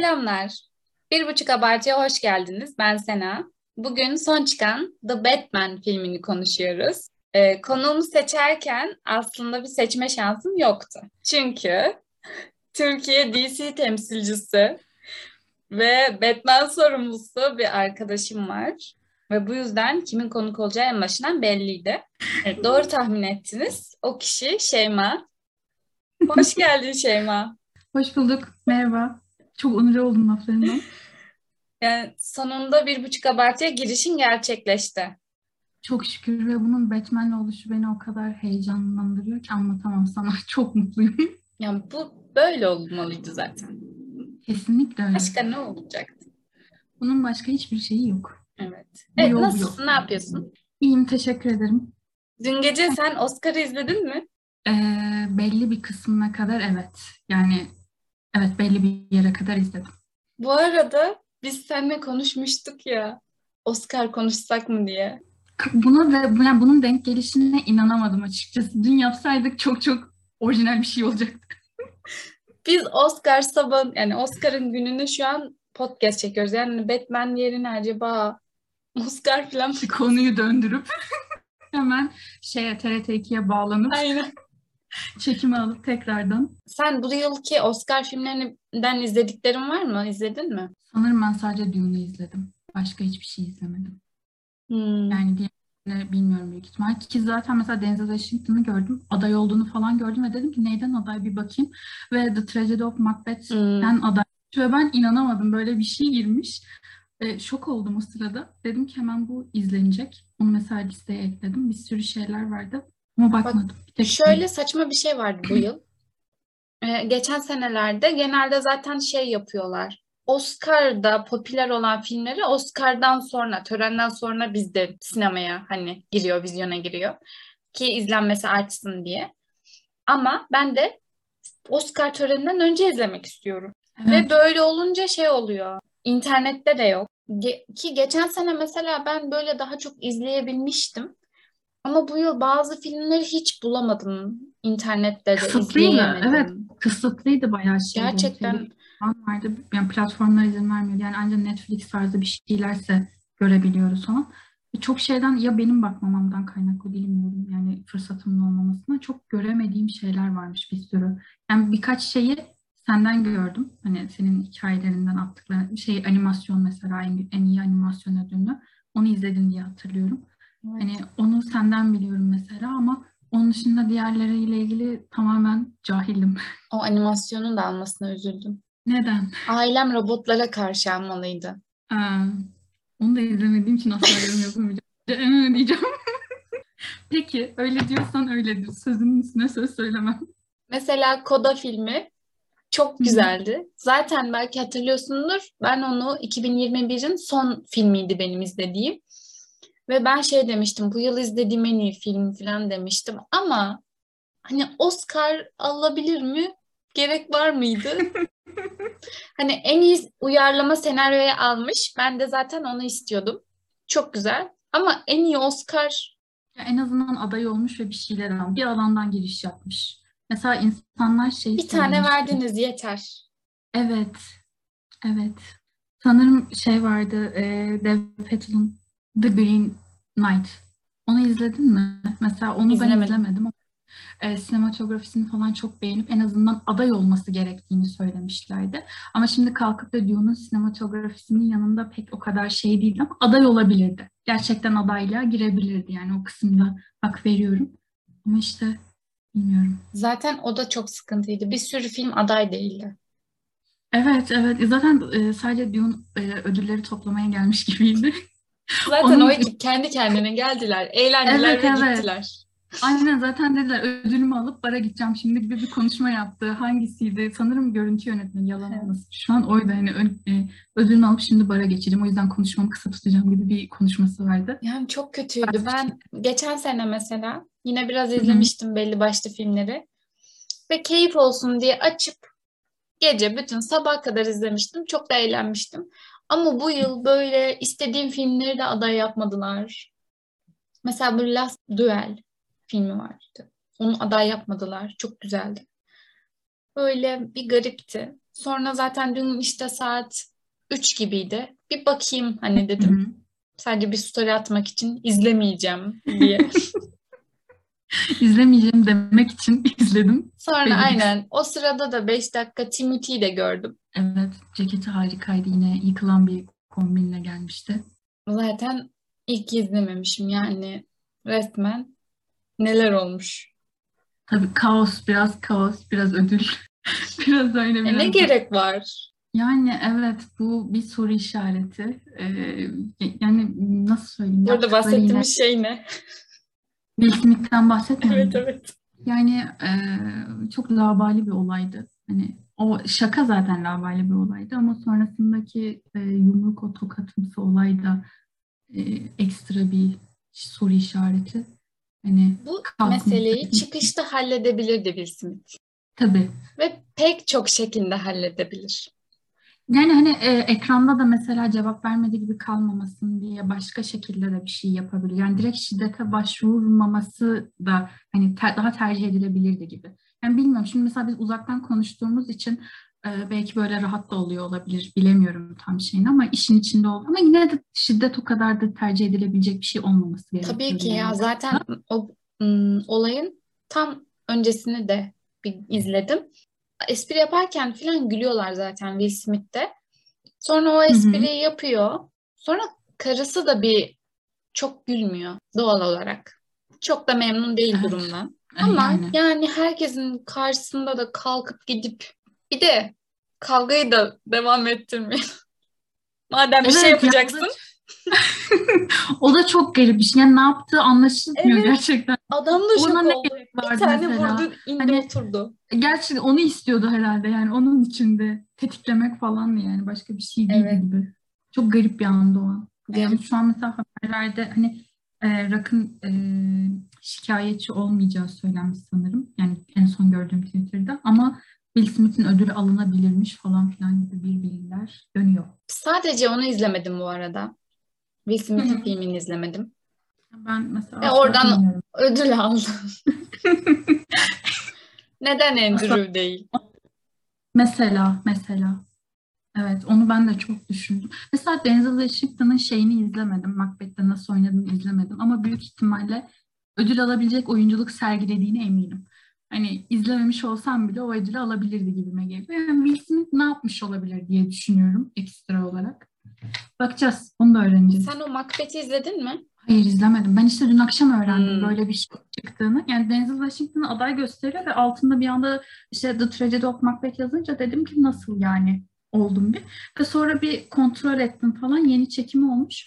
Selamlar. Bir buçuk abartıya hoş geldiniz. Ben Sena. Bugün son çıkan The Batman filmini konuşuyoruz. Ee, konuğumu seçerken aslında bir seçme şansım yoktu. Çünkü Türkiye DC temsilcisi ve Batman sorumlusu bir arkadaşım var. Ve bu yüzden kimin konuk olacağı en başından belliydi. Evet, doğru tahmin ettiniz. O kişi Şeyma. Hoş geldin Şeyma. Hoş bulduk. Merhaba. Çok onur oldum laflarından. Yani sonunda bir buçuk abartıya girişin gerçekleşti. Çok şükür ve bunun Batman'le oluşu beni o kadar heyecanlandırıyor ki anlatamam sana. Çok mutluyum. Yani bu böyle olmalıydı zaten. Kesinlikle öyle. Başka ne olacaktı? Bunun başka hiçbir şeyi yok. Evet. Evet yol nasılsın? yol. Ne yapıyorsun? İyiyim, teşekkür ederim. Dün gece sen Oscar'ı izledin mi? Ee, belli bir kısmına kadar evet. Yani evet belli bir yere kadar izledim. Bu arada biz seninle konuşmuştuk ya. Oscar konuşsak mı diye. Buna ve yani bunun denk gelişine inanamadım açıkçası. Dün yapsaydık çok çok orijinal bir şey olacaktı. Biz Oscar sabah yani Oscar'ın gününü şu an podcast çekiyoruz. Yani Batman yerine acaba Oscar falan? Konuyu döndürüp hemen şeye TRT 2'ye bağlanıp Aynen. Çekimi alıp tekrardan. Sen bu yılki Oscar filmlerinden izlediklerin var mı? İzledin mi? Sanırım ben sadece Dune'u izledim. Başka hiçbir şey izlemedim. Hmm. Yani diğerlerini bilmiyorum büyük ihtimal. Ki zaten mesela Denzel Washington'ı gördüm. Aday olduğunu falan gördüm ve dedim ki neyden aday bir bakayım. Ve The Tragedy of Macbeth'ten Hmm. aday. Ve ben inanamadım. Böyle bir şey girmiş. E, şok oldum o sırada. Dedim ki hemen bu izlenecek. Onu mesela listeye ekledim. Bir sürü şeyler vardı. Ama bakmadım. Tek Şöyle saçma bir şey vardı bu yıl. Ee, geçen senelerde genelde zaten şey yapıyorlar. Oscar'da popüler olan filmleri Oscar'dan sonra, törenden sonra bizde sinemaya hani giriyor, vizyona giriyor. Ki izlenmesi artsın diye. Ama ben de Oscar töreninden önce izlemek istiyorum. Evet. Ve böyle olunca şey oluyor. İnternette de yok. Ge- ki geçen sene mesela ben böyle daha çok izleyebilmiştim. Ama bu yıl bazı filmleri hiç bulamadım. İnternette de Kısıtlıydı. Evet. Kısıtlıydı bayağı şey. Gerçekten vardı. Yani platformlar izin vermiyor. Yani ancak Netflix tarzı bir şeylerse görebiliyoruz falan. Ve Çok şeyden ya benim bakmamamdan kaynaklı bilmiyorum. Yani fırsatımın olmamasına çok göremediğim şeyler varmış bir sürü. Yani birkaç şeyi senden gördüm. Hani senin hikayelerinden attıkları şey animasyon mesela en, en iyi animasyon ödülünü. Onu izledin diye hatırlıyorum. Evet. Hani onu senden biliyorum mesela ama onun dışında diğerleriyle ilgili tamamen cahilim. o animasyonun da almasına üzüldüm. Neden? Ailem robotlara karşı almalıydı. Aa, onu da izlemediğim için asla yorum yapamayacağım. Ee, diyeceğim. Peki öyle diyorsan öyledir. Sözünün üstüne söz söylemem. Mesela Koda filmi çok güzeldi. Zaten belki hatırlıyorsundur. Ben onu 2021'in son filmiydi benim izlediğim. Ve ben şey demiştim. Bu yıl izlediğim en iyi film falan demiştim. Ama hani Oscar alabilir mi? Gerek var mıydı? Hani en iyi uyarlama senaryoya almış. Ben de zaten onu istiyordum. Çok güzel. Ama en iyi Oscar Ya en azından aday olmuş ve bir şeyler almış. Bir alandan giriş yapmış. Mesela insanlar şey bir tane söylemişti. verdiniz yeter. Evet. Evet. Sanırım şey vardı. E, Dev Patel'in The Green Knight. Onu izledin mi? Mesela onu ben İzlemedim. izlemedim ama e, sinematografisini falan çok beğenip en azından aday olması gerektiğini söylemişlerdi. Ama şimdi kalkıp da Dune'un sinematografisinin yanında pek o kadar şey değil ama aday olabilirdi. Gerçekten adaylığa girebilirdi yani o kısımda hak veriyorum. Ama işte bilmiyorum. Zaten o da çok sıkıntıydı. Bir sürü film aday değildi. Evet evet zaten e, sadece Dune e, ödülleri toplamaya gelmiş gibiydi. Zaten Onun- o ekip kendi kendine geldiler, eğlendiler Evet, ve evet. gittiler. Aynen zaten dediler ödülümü alıp bara gideceğim şimdi gibi bir konuşma yaptı. Hangisiydi? Sanırım görüntü yönetmeni yalan Evet. olmasın. Şu an oydu hani e, ödülümü alıp şimdi bara geçeceğim. O yüzden konuşmamı kısa tutacağım gibi bir konuşması vardı. Yani çok kötüydü. Ben geçen sene mesela yine biraz izlemiştim belli başlı filmleri. Ve keyif olsun diye açıp gece bütün sabah kadar izlemiştim. Çok da eğlenmiştim. Ama bu yıl böyle istediğim filmleri de aday yapmadılar. Mesela bu Last Duel filmi vardı. Onu aday yapmadılar. Çok güzeldi. Böyle bir garipti. Sonra zaten dün işte saat 3 gibiydi. Bir bakayım hani dedim. Hı-hı. Sadece bir story atmak için izlemeyeceğim diye. İzlemeyeceğim demek için izledim. Sonra Benim. aynen o sırada da 5 dakika Timothy'yi de gördüm. Evet ceketi harikaydı yine yıkılan bir kombinle gelmişti. Zaten ilk izlememişim yani resmen neler olmuş. Tabii kaos biraz kaos biraz ödül. biraz öyle biraz. E ne gerek var? Yani evet bu bir soru işareti. Ee, yani nasıl söyleyeyim? Burada bahsettiğimiz yine... şey ne? Will Smith'ten bahsetmiyorum. evet evet. Yani e, çok labali bir olaydı. Hani o şaka zaten labali bir olaydı ama sonrasındaki e, yumruk o tokatımsı olay da e, ekstra bir soru işareti. Hani bu meseleyi çıkışta halledebilirdi Will Smith. Tabii. Ve pek çok şekilde halledebilir. Yani hani e, ekranda da mesela cevap vermediği gibi kalmamasın diye başka şekilde de bir şey yapabilir. Yani direkt şiddete başvurmaması da hani ter, daha tercih edilebilirdi gibi. Yani bilmiyorum. Şimdi mesela biz uzaktan konuştuğumuz için e, belki böyle rahat da oluyor olabilir. Bilemiyorum tam şeyini ama işin içinde oldu. Ama yine de şiddet o kadar da tercih edilebilecek bir şey olmaması gerekiyor. Tabii ki ya. Zaten o ım, olayın tam öncesini de bir izledim espri yaparken falan gülüyorlar zaten Will Smith'te. Sonra o espriyi Hı-hı. yapıyor. Sonra karısı da bir çok gülmüyor doğal olarak. Çok da memnun değil evet. durumdan. Ama yani. yani herkesin karşısında da kalkıp gidip bir de kavgayı da devam ettirmeyin. Madem bir şey evet, şey yapacaksın. o da çok garip bir şey. Yani ne yaptığı anlaşılmıyor evet. gerçekten. Adam da şok oldu. Bir tane mesela. vurdu, indi hani, oturdu. Gerçi onu istiyordu herhalde yani onun içinde tetiklemek falan mı yani başka bir şey değil evet. gibi. Çok garip bir anda o an. Yani evet. şu an mesela haberlerde hani e, Rock'ın e, şikayetçi olmayacağı söylenmiş sanırım. Yani en son gördüğüm Twitter'da ama Will Smith'in ödülü alınabilirmiş falan filan gibi bir bilgiler dönüyor. Sadece onu izlemedim bu arada. Will Smith'in filmini izlemedim. Ben mesela Ve oradan bilmiyorum. ödül aldım. Neden Andrew değil? Mesela, mesela. Evet, onu ben de çok düşündüm. Mesela Denzel Washington'ın şeyini izlemedim. Macbeth'te nasıl oynadığını izlemedim. Ama büyük ihtimalle ödül alabilecek oyunculuk sergilediğine eminim. Hani izlememiş olsam bile o ödülü alabilirdi gibime geliyor. Yani Will Smith ne yapmış olabilir diye düşünüyorum ekstra olarak. Bakacağız. Onu da öğreneceğiz. Sen o Macbeth'i izledin mi? Hayır izlemedim. Ben işte dün akşam öğrendim hmm. böyle bir şey çıktığını. Yani Denzel Washington'ı aday gösteriyor ve altında bir anda işte The Tragedy of Macbeth yazınca dedim ki nasıl yani oldum bir. Ve sonra bir kontrol ettim falan yeni çekimi olmuş.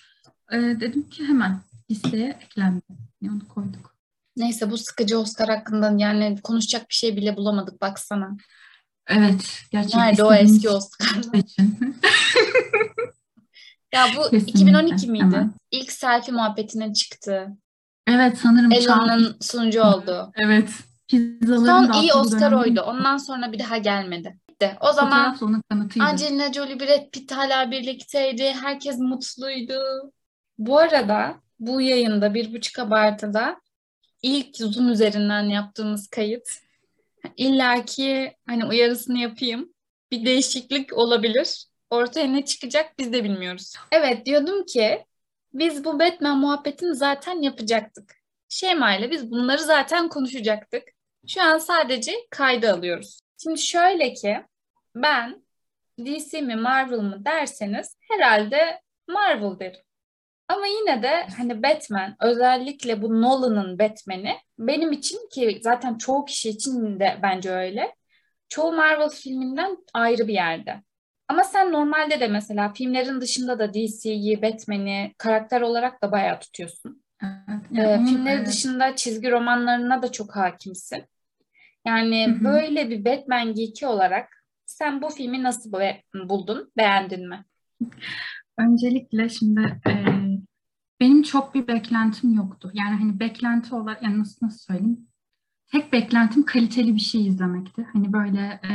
Ee, dedim ki hemen listeye eklendi. Yani onu koyduk. Neyse bu sıkıcı Oscar hakkında yani konuşacak bir şey bile bulamadık baksana. Evet. Gerçekten Nerede o eski Oscar? Için. Ya bu Kesinlikle. 2012 miydi? Hemen. İlk selfie muhabbetine çıktı. Evet sanırım. Ella'nın sunucu oldu. Evet. Son iyi Oscar oydu. Ondan sonra bir daha gelmedi. Bitti. O zaman Angelina Jolie, Brad Pitt hala birlikteydi. Herkes mutluydu. Bu arada bu yayında bir buçuk abartıda ilk Zoom üzerinden yaptığımız kayıt. İlla ki hani uyarısını yapayım. Bir değişiklik olabilir. Ortaya ne çıkacak biz de bilmiyoruz. Evet diyordum ki biz bu Batman muhabbetini zaten yapacaktık. Şema ile biz bunları zaten konuşacaktık. Şu an sadece kayda alıyoruz. Şimdi şöyle ki ben DC mi Marvel mı derseniz herhalde Marvel derim. Ama yine de hani Batman özellikle bu Nolan'ın Batman'i benim için ki zaten çoğu kişi için de bence öyle. Çoğu Marvel filminden ayrı bir yerde. Ama sen normalde de mesela filmlerin dışında da DC'yi, Batman'i karakter olarak da bayağı tutuyorsun. Evet. Yani ee, filmleri evet. dışında çizgi romanlarına da çok hakimsin. Yani Hı-hı. böyle bir Batman geeki olarak sen bu filmi nasıl buldun? Beğendin mi? Öncelikle şimdi e, benim çok bir beklentim yoktu. Yani hani beklenti olarak yani nasıl nasıl söyleyeyim? Tek beklentim kaliteli bir şey izlemekti. Hani böyle e,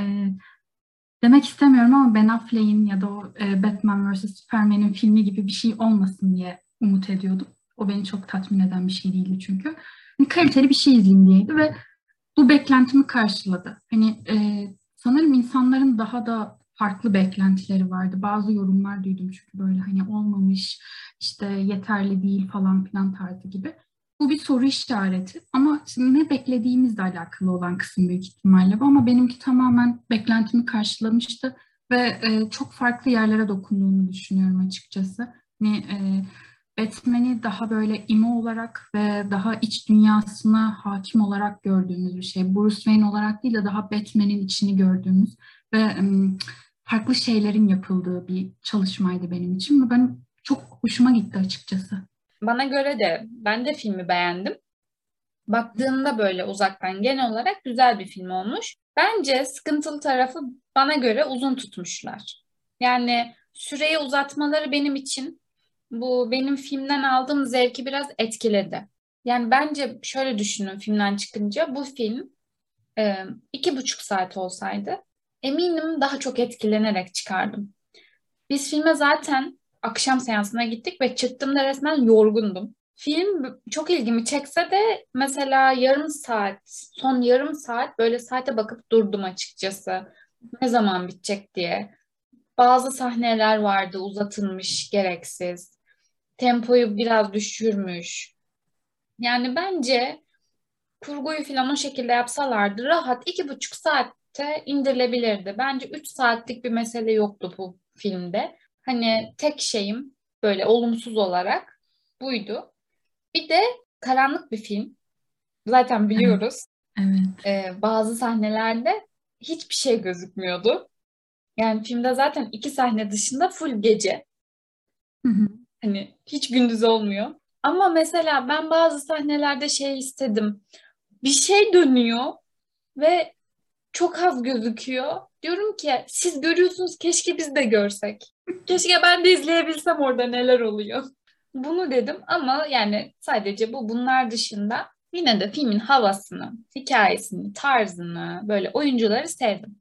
demek istemiyorum ama Ben Affleck'in ya da o e, Batman vs. Superman'in filmi gibi bir şey olmasın diye umut ediyordum. O beni çok tatmin eden bir şey değildi çünkü. Hani kaliteli bir şey izleyeyim diyeydi ve bu beklentimi karşıladı. Hani e, sanırım insanların daha da farklı beklentileri vardı. Bazı yorumlar duydum çünkü böyle hani olmamış, işte yeterli değil falan filan tarzı gibi. Bu bir soru işareti ama şimdi ne beklediğimizle alakalı olan kısım büyük ihtimalle bu ama benimki tamamen beklentimi karşılamıştı ve e, çok farklı yerlere dokunduğunu düşünüyorum açıkçası. Hani e, Batman'i daha böyle imo olarak ve daha iç dünyasına hakim olarak gördüğümüz bir şey. Bruce Wayne olarak değil de daha Batman'in içini gördüğümüz ve farklı şeylerin yapıldığı bir çalışmaydı benim için ve ben çok hoşuma gitti açıkçası. Bana göre de ben de filmi beğendim. Baktığımda böyle uzaktan genel olarak güzel bir film olmuş. Bence sıkıntılı tarafı bana göre uzun tutmuşlar. Yani süreyi uzatmaları benim için bu benim filmden aldığım zevki biraz etkiledi. Yani bence şöyle düşünün filmden çıkınca bu film e, iki buçuk saat olsaydı eminim daha çok etkilenerek çıkardım. Biz filme zaten akşam seansına gittik ve çıktığımda resmen yorgundum. Film çok ilgimi çekse de mesela yarım saat, son yarım saat böyle saate bakıp durdum açıkçası. Ne zaman bitecek diye. Bazı sahneler vardı uzatılmış, gereksiz. Tempoyu biraz düşürmüş. Yani bence kurguyu falan o şekilde yapsalardı rahat iki buçuk saatte indirilebilirdi. Bence üç saatlik bir mesele yoktu bu filmde. Hani tek şeyim böyle olumsuz olarak buydu. Bir de karanlık bir film. Zaten biliyoruz. Evet. Ee, bazı sahnelerde hiçbir şey gözükmüyordu. Yani filmde zaten iki sahne dışında full gece. Hı hı. Hani hiç gündüz olmuyor. Ama mesela ben bazı sahnelerde şey istedim. Bir şey dönüyor ve çok az gözüküyor. Diyorum ki siz görüyorsunuz keşke biz de görsek. Keşke ben de izleyebilsem orada neler oluyor. Bunu dedim ama yani sadece bu bunlar dışında yine de filmin havasını, hikayesini, tarzını, böyle oyuncuları sevdim.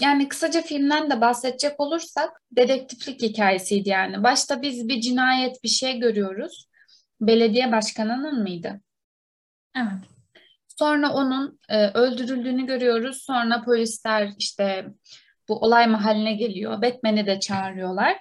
Yani kısaca filmden de bahsedecek olursak dedektiflik hikayesiydi yani. Başta biz bir cinayet bir şey görüyoruz. Belediye başkanının mıydı? Evet. Sonra onun e, öldürüldüğünü görüyoruz. Sonra polisler işte bu olay mahalline geliyor. Batman'i de çağırıyorlar.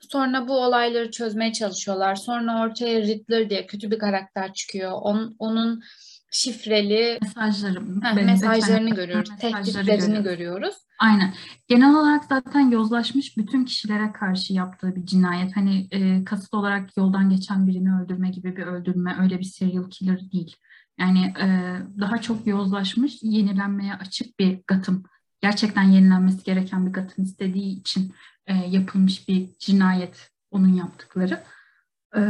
Sonra bu olayları çözmeye çalışıyorlar. Sonra ortaya Riddler diye kötü bir karakter çıkıyor. On, onun şifreli mesajları, heh, mesajlarını görüyoruz. Tehditlerini görüyoruz. Aynen. Genel olarak zaten yozlaşmış bütün kişilere karşı yaptığı bir cinayet. Hani e, kasıt olarak yoldan geçen birini öldürme gibi bir öldürme, öyle bir serial killer değil. Yani e, daha çok yozlaşmış, yenilenmeye açık bir Gotham. Gerçekten yenilenmesi gereken bir Gotham istediği için e, yapılmış bir cinayet onun yaptıkları. E,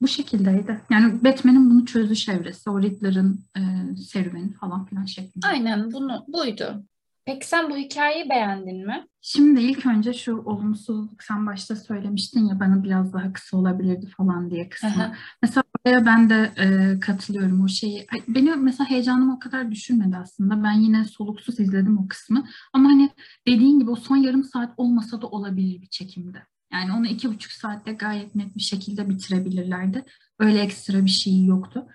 bu şekildeydi. Yani Batman'in bunu çözüş evresi, o Riddler'ın e, serüveni falan filan şeklinde. Aynen bunu buydu. Peki sen bu hikayeyi beğendin mi? Şimdi ilk önce şu olumsuzluk sen başta söylemiştin ya bana biraz daha kısa olabilirdi falan diye kısmı. mesela oraya ben de e, katılıyorum o şeyi. Beni mesela heyecanımı o kadar düşürmedi aslında. Ben yine soluksuz izledim o kısmı. Ama hani dediğin gibi o son yarım saat olmasa da olabilir bir çekimde. Yani onu iki buçuk saatte gayet net bir şekilde bitirebilirlerdi. Öyle ekstra bir şey yoktu.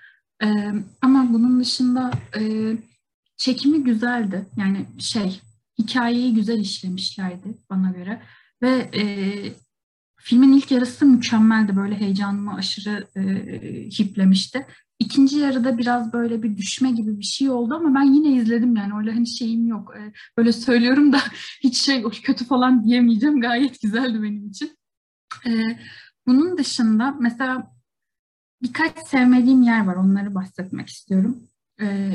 Ee, ama bunun dışında e, çekimi güzeldi. Yani şey hikayeyi güzel işlemişlerdi bana göre. Ve e, filmin ilk yarısı mükemmeldi. Böyle heyecanımı aşırı e, hiplemişti. İkinci yarıda biraz böyle bir düşme gibi bir şey oldu ama ben yine izledim yani öyle hani şeyim yok. E, böyle söylüyorum da hiç şey kötü falan diyemeyeceğim. Gayet güzeldi benim için. E, bunun dışında mesela birkaç sevmediğim yer var. Onları bahsetmek istiyorum. E,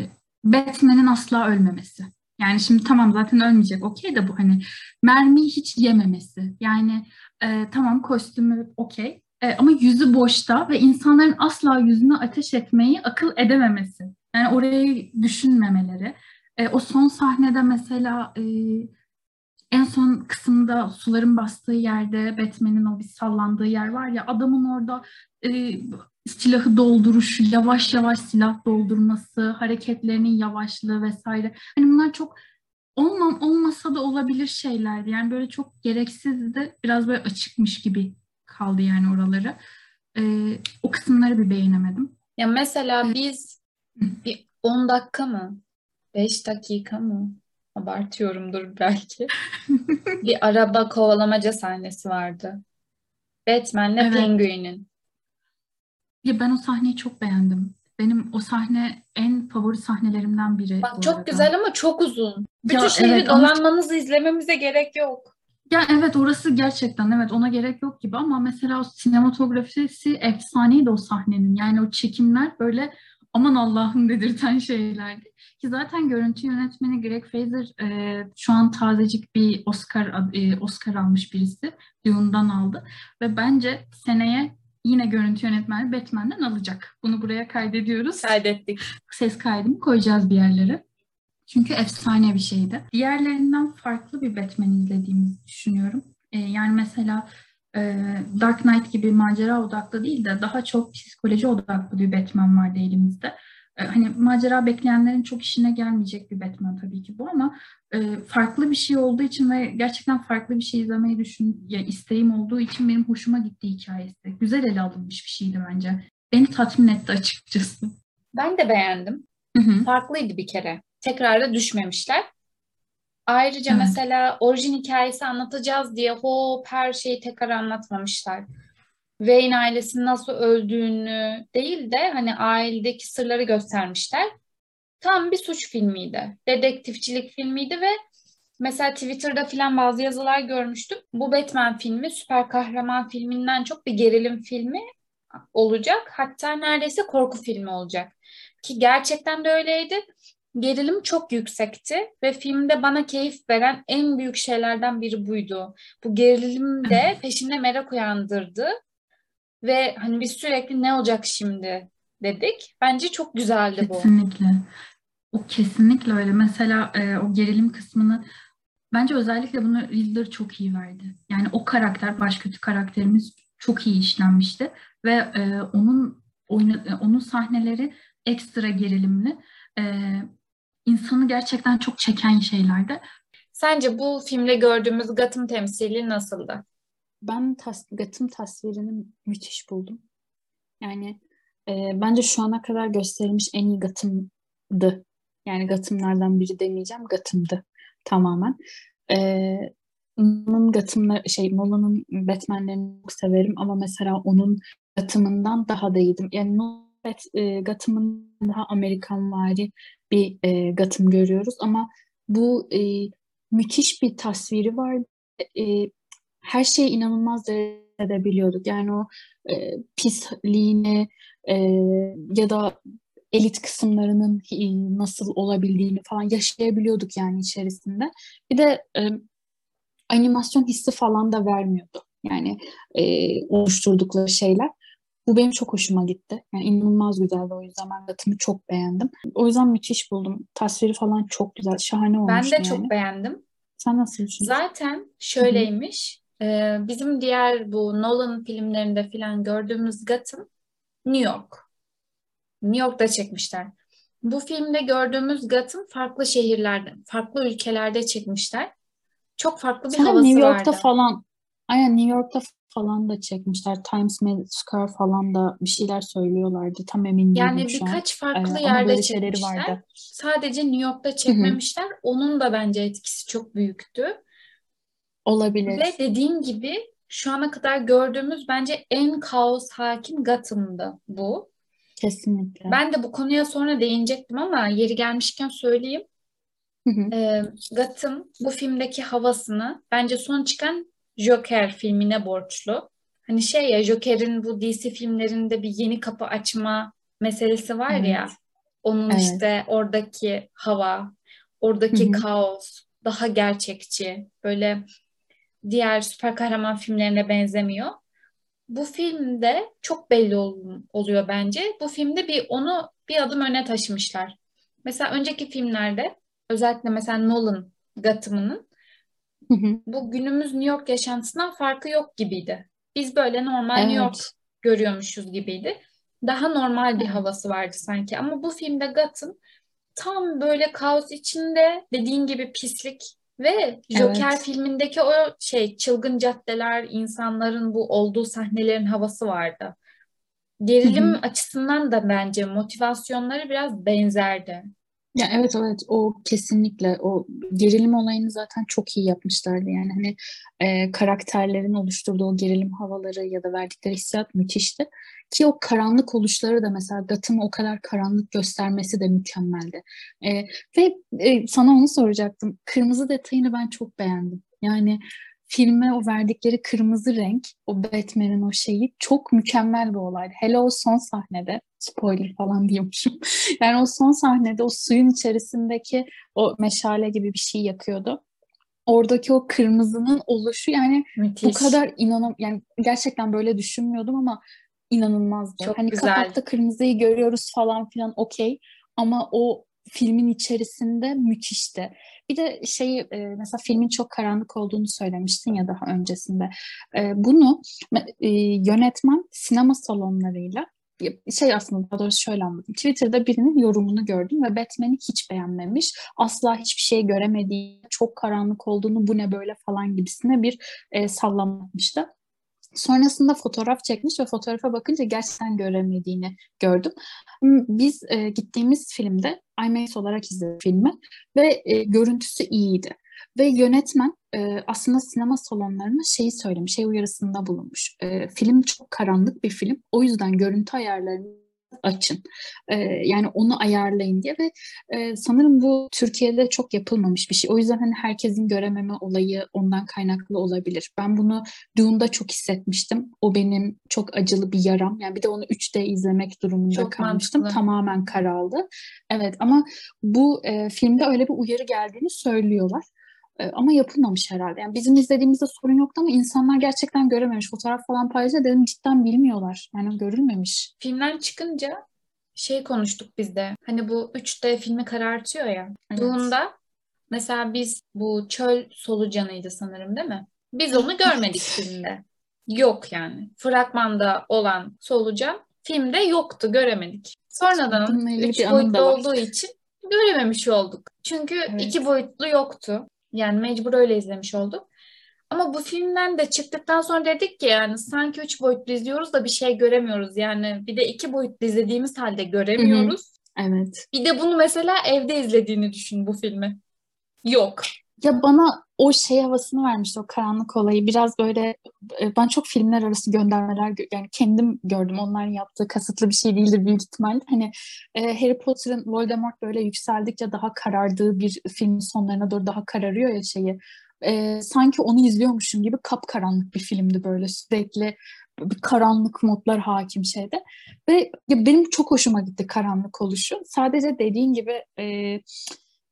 Batman'in asla ölmemesi. Yani şimdi tamam zaten ölmeyecek okey de bu hani mermiyi hiç yememesi. Yani e, tamam kostümü okey e, ama yüzü boşta ve insanların asla yüzüne ateş etmeyi akıl edememesi. Yani orayı düşünmemeleri. E, o son sahnede mesela e, en son kısımda suların bastığı yerde Batman'in o bir sallandığı yer var ya adamın orada e, silahı dolduruşu, yavaş yavaş silah doldurması, hareketlerinin yavaşlığı vesaire. Hani bunlar çok olmam olmasa da olabilir şeylerdi. Yani böyle çok gereksizdi. Biraz böyle açıkmış gibi kaldı yani oraları. Ee, o kısımları bir beğenemedim. Ya mesela biz bir 10 dakika mı? 5 dakika mı? Abartıyorumdur belki. bir araba kovalamaca sahnesi vardı. Batman'le Evet. Penguin'in. Ya ben o sahneyi çok beğendim. Benim o sahne en favori sahnelerimden biri Bak çok arada. güzel ama çok uzun. Bütün Ya şehri evet ama- dolanmanızı izlememize gerek yok. Ya evet orası gerçekten evet ona gerek yok gibi ama mesela o sinematografisi efsaneydi o sahnenin. Yani o çekimler böyle aman Allah'ım dedirten şeylerdi. Ki zaten görüntü yönetmeni Greg Fraser e, şu an tazecik bir Oscar e, Oscar almış birisi. Dune'dan aldı ve bence seneye yine görüntü yönetmeni Batman'den alacak. Bunu buraya kaydediyoruz. Kaydettik. Ses kaydını koyacağız bir yerlere. Çünkü efsane bir şeydi. Diğerlerinden farklı bir Batman izlediğimizi düşünüyorum. Ee, yani mesela e, Dark Knight gibi macera odaklı değil de daha çok psikoloji odaklı bir Batman vardı elimizde. Ee, hani macera bekleyenlerin çok işine gelmeyecek bir Batman tabii ki bu ama e, farklı bir şey olduğu için ve gerçekten farklı bir şey izlemeyi düşün, ya isteğim olduğu için benim hoşuma gitti hikayesi. Güzel ele alınmış bir şeydi bence. Beni tatmin etti açıkçası. Ben de beğendim. Hı hı. Farklıydı bir kere. Tekrara düşmemişler. Ayrıca Evet. mesela orijin hikayesi anlatacağız diye hop her şeyi tekrar anlatmamışlar. Wayne ailesinin nasıl öldüğünü değil de hani ailedeki sırları göstermişler. Tam bir suç filmiydi. Dedektifçilik filmiydi ve mesela Twitter'da filan bazı yazılar görmüştüm. Bu Batman filmi süper kahraman filminden çok bir gerilim filmi olacak. Hatta neredeyse korku filmi olacak. Ki gerçekten de öyleydi. Gerilim çok yüksekti ve filmde bana keyif veren en büyük şeylerden biri buydu. Bu gerilim de peşinde merak uyandırdı ve hani biz sürekli ne olacak şimdi dedik. Bence çok güzeldi bu. Kesinlikle. O kesinlikle öyle. Mesela e, o gerilim kısmını bence özellikle bunu Riddler çok iyi verdi. Yani o karakter, baş kötü karakterimiz çok iyi işlenmişti ve e, onun oyna, e, onun sahneleri ekstra gerilimli. E, insanı gerçekten çok çeken şeylerdi. Sence bu filmde gördüğümüz Gotham temsili nasıldı? Ben tas Gotham tasvirini müthiş buldum. Yani e, bence şu ana kadar gösterilmiş en iyi Gotham'dı. Yani Gotham'lardan biri demeyeceğim, Gotham'dı tamamen. E, Nolan'ın Gotham'lar, şey Nolan'ın Batman'lerini çok severim ama mesela onun Gotham'ından daha da iyiydim. Yani Nolan e, Gotham'ın daha Amerikanvari bir e, Gotham görüyoruz ama bu e, müthiş bir tasviri var. E, her şeyi inanılmaz derecede biliyorduk. Yani o e, pisliğini e, ya da elit kısımlarının nasıl olabildiğini falan yaşayabiliyorduk yani içerisinde. Bir de e, animasyon hissi falan da vermiyordu. Yani e, oluşturdukları şeyler. Bu benim çok hoşuma gitti. Yani inanılmaz güzeldi o yüzden ben Gotham'ı çok beğendim. O yüzden müthiş buldum. Tasviri falan çok güzel, şahane olmuş Ben de yani. çok beğendim. Sen nasıl düşünüyorsun? Zaten şöyleymiş. E, bizim diğer bu Nolan filmlerinde filan gördüğümüz Gotham New York. New York'ta çekmişler. Bu filmde gördüğümüz Gotham farklı şehirlerde, farklı ülkelerde çekmişler. Çok farklı bir Sanırım havası New York'ta vardı. falan, aynen New York'ta falan da çekmişler. Times Square falan da bir şeyler söylüyorlardı. Tam emin Yani değilim şu an. birkaç Ee, farklı ama yerde çekmişler. vardı. Sadece New York'ta çekmemişler. Onun da bence etkisi çok büyüktü. Olabilir. Ve dediğin gibi şu ana kadar gördüğümüz bence en kaos hakim Gotham'dı bu. Kesinlikle. Ben de bu konuya sonra değinecektim ama yeri gelmişken söyleyeyim. Hı hı. Ee, Gotham bu filmdeki havasını bence son çıkan Joker filmine borçlu. Hani şey ya Joker'in bu DC filmlerinde bir yeni kapı açma meselesi var ya. Evet. Onun Evet. işte oradaki hava, oradaki kaos daha gerçekçi. Böyle diğer süper kahraman filmlerine benzemiyor. Bu filmde çok belli ol- oluyor bence. Bu filmde bir onu bir adım öne taşımışlar. Mesela önceki filmlerde özellikle mesela Nolan Gotham'ının bu günümüz New York yaşantısından farkı yok gibiydi. Biz böyle normal New York Evet. görüyormuşuz gibiydi. Daha normal bir Evet. havası vardı sanki. Ama bu filmde Gotham tam böyle kaos içinde dediğin gibi pislik ve Joker Evet. filmindeki o şey çılgın caddeler, insanların bu olduğu sahnelerin havası vardı. Gerilim açısından da bence motivasyonları biraz benzerdi. Ya evet evet. O kesinlikle. O gerilim olayını zaten çok iyi yapmışlardı. Yani hani e, karakterlerin oluşturduğu o gerilim havaları ya da verdikleri hissiyat müthişti. Ki o karanlık oluşları da mesela Gotham'ı o kadar karanlık göstermesi de mükemmeldi. E, ve e, sana onu soracaktım. Kırmızı detayını ben çok beğendim. Yani filme o verdikleri kırmızı renk, o Batman'in o şeyi çok mükemmel bir olaydı. Hele o son sahnede, spoiler falan diyormuşum. Yani o son sahnede o suyun içerisindeki o meşale gibi bir şey yakıyordu. Oradaki o kırmızının oluşu yani Müthiş. bu kadar inanam yani gerçekten böyle düşünmüyordum ama inanılmazdı. Çok hani güzel. kapakta kırmızıyı görüyoruz falan filan okey ama o filmin içerisinde müthişti. Bir de şey e, mesela filmin çok karanlık olduğunu söylemiştin ya daha öncesinde. E, bunu e, yönetmen sinema salonlarıyla şey aslında daha doğrusu şöyle anladım. Twitter'da birinin yorumunu gördüm ve Batman'i hiç beğenmemiş. Asla hiçbir şey göremediği, çok karanlık olduğunu bu ne böyle falan gibisine bir e, sallamıştı. Sonrasında fotoğraf çekmiş ve fotoğrafa bakınca gerçekten göremediğini gördüm. Biz e, gittiğimiz filmde IMAX olarak izledik filmi ve e, görüntüsü iyiydi. Ve yönetmen e, aslında sinema salonlarına şeyi söylemiş, şey uyarısında bulunmuş. E, film çok karanlık bir film. O yüzden görüntü ayarlarını açın. E, yani onu ayarlayın diye ve e, sanırım bu Türkiye'de çok yapılmamış bir şey. O yüzden hani herkesin görememe olayı ondan kaynaklı olabilir. Ben bunu Dune'da çok hissetmiştim. O benim çok acılı bir yaram. Yani bir de onu 3D izlemek durumunda çok kalmıştım. Mantıklı. Tamamen karaldı. Evet ama bu e, filmde öyle bir uyarı geldiğini söylüyorlar. E, ama yapılmamış herhalde. Yani bizim izlediğimizde sorun yoktu ama insanlar gerçekten görememiş. Fotoğraf falan paylaşınca dedim cidden bilmiyorlar. Yani görülmemiş. Filmden çıkınca şey konuştuk biz de. Hani bu 3D filmi karartıyor ya. Evet. Doğunda mesela biz bu çöl solucanıydı sanırım değil mi? Biz onu görmedik filmde. Yok yani. Fragmanda olan solucan filmde yoktu, göremedik. Sonradan üç boyutlu olduğu için görememiş olduk. Çünkü evet. iki boyutlu yoktu. Yani mecbur öyle izlemiş olduk. Ama bu filmden de çıktıktan sonra dedik ki yani sanki üç boyutlu izliyoruz da bir şey göremiyoruz. Yani bir de iki boyutlu izlediğimiz halde göremiyoruz. Hı hı. Evet. Bir de bunu mesela evde izlediğini düşün bu filmi. Yok. Ya bana o şey havasını vermişti o karanlık olayı. Biraz böyle e, ben çok filmler arası göndermeler yani kendim gördüm. Onların yaptığı kasıtlı bir şey değildir büyük ihtimalle. Hani e, Harry Potter'ın Voldemort böyle yükseldikçe daha karardığı bir filmin sonlarına doğru daha kararıyor ya şeyi. E, sanki onu izliyormuşum gibi kapkaranlık bir filmdi böyle sürekli bir karanlık modlar hakim şeyde. Ve ya benim çok hoşuma gitti karanlık oluşu. Sadece dediğin gibi e,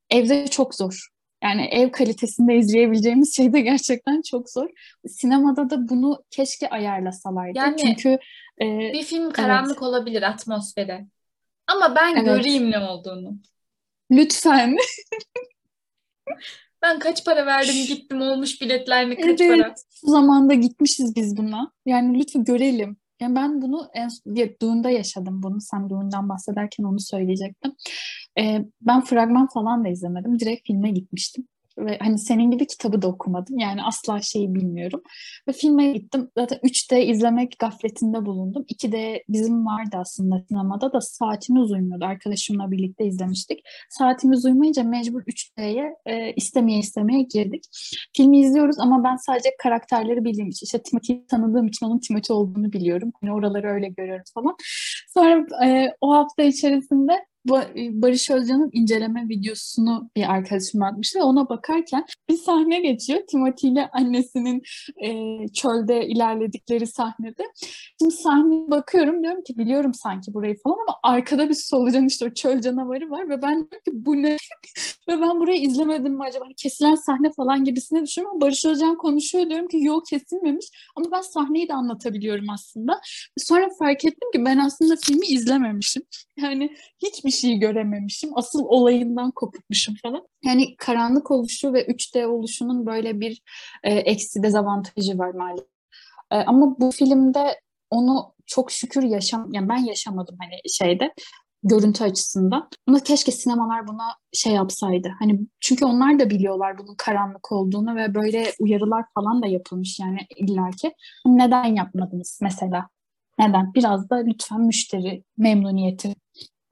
evde çok zor. Yani ev kalitesinde izleyebileceğimiz şey de gerçekten çok zor. Sinemada da bunu keşke ayarlasalardı. Yani Çünkü e, bir film karanlık evet. olabilir atmosfere. Ama ben evet. göreyim ne olduğunu. Lütfen. ben kaç para verdim gittim olmuş biletlerini kaç evet, para. Şu zamanda gitmişiz biz buna. Yani lütfen görelim. Yani ben bunu en Dune'da yaşadım bunu. Sen Dune'dan bahsederken onu söyleyecektim. Ee, ben fragman falan da izlemedim. Direkt filme gitmiştim. Ve hani senin gibi kitabı da okumadım. Yani asla şeyi bilmiyorum. Ve filme gittim. Zaten 3D izlemek gafletinde bulundum. 2D bizim vardı aslında sinemada da saatimiz uymuyordu. Arkadaşımla birlikte izlemiştik. Saatimiz uymayınca mecbur 3D'ye e, istemeye istemeye girdik. Filmi izliyoruz ama ben sadece karakterleri bildiğim için, işte Timothy'yi tanıdığım için onun Timothy olduğunu biliyorum. Hani oraları öyle görüyoruz falan. Sonra e, o hafta içerisinde Barış Özcan'ın inceleme videosunu bir arkadaşım atmıştı. Ona bakarken bir sahne geçiyor. Timothy ile annesinin e, çölde ilerledikleri sahnede. Şimdi sahneye bakıyorum diyorum ki biliyorum sanki burayı falan ama arkada bir solucan işte o çöl canavarı var ve ben diyorum ki bu ne? ve ben burayı izlemedim mi acaba? Hani kesilen sahne falan gibisine düşünüyorum ama Barış Özcan konuşuyor diyorum ki yok kesilmemiş ama ben sahneyi de anlatabiliyorum aslında. Sonra fark ettim ki ben aslında filmi izlememişim. Yani hiçbir şey görememişim. Asıl olayından kopukmuşum falan. Yani karanlık oluşu ve 3D oluşunun böyle bir e, eksi dezavantajı var maalesef. E, ama bu filmde onu çok şükür yaşam yani ben yaşamadım hani şeyde görüntü açısından. Ama keşke sinemalar buna şey yapsaydı. Hani çünkü onlar da biliyorlar bunun karanlık olduğunu ve böyle uyarılar falan da yapılmış yani illaki. Neden yapmadınız mesela? Neden? Biraz da lütfen müşteri memnuniyeti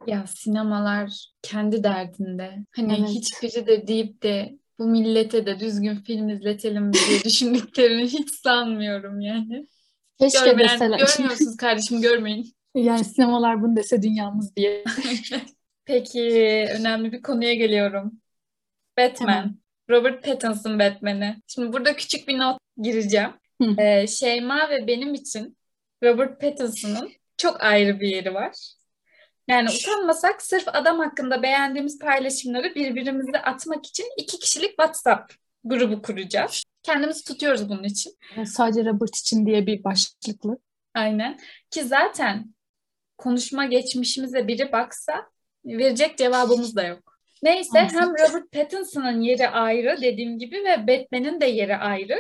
Ya sinemalar kendi derdinde. Hani Evet. hiçbiri de deyip de bu millete de düzgün film izletelim diye düşündüklerini hiç sanmıyorum yani. Keşke Görmeyen, deseler. görmüyorsunuz kardeşim görmeyin. Yani sinemalar bunu dese dünyamız diye. Peki önemli bir konuya geliyorum. Batman. Tamam. Robert Pattinson Batman'i. Şimdi burada küçük bir not gireceğim. Hı. Ee, Şeyma ve benim için Robert Pattinson'ın çok ayrı bir yeri var. Yani utanmasak sırf adam hakkında beğendiğimiz paylaşımları birbirimize atmak için iki kişilik WhatsApp grubu kuracağız. Kendimizi tutuyoruz bunun için. Yani Sadece Robert için diye bir başlıklı. Aynen. Ki zaten konuşma geçmişimize biri baksa verecek cevabımız da yok. Neyse Maalesef. hem Robert Pattinson'ın yeri ayrı dediğim gibi ve Batman'in de yeri ayrı.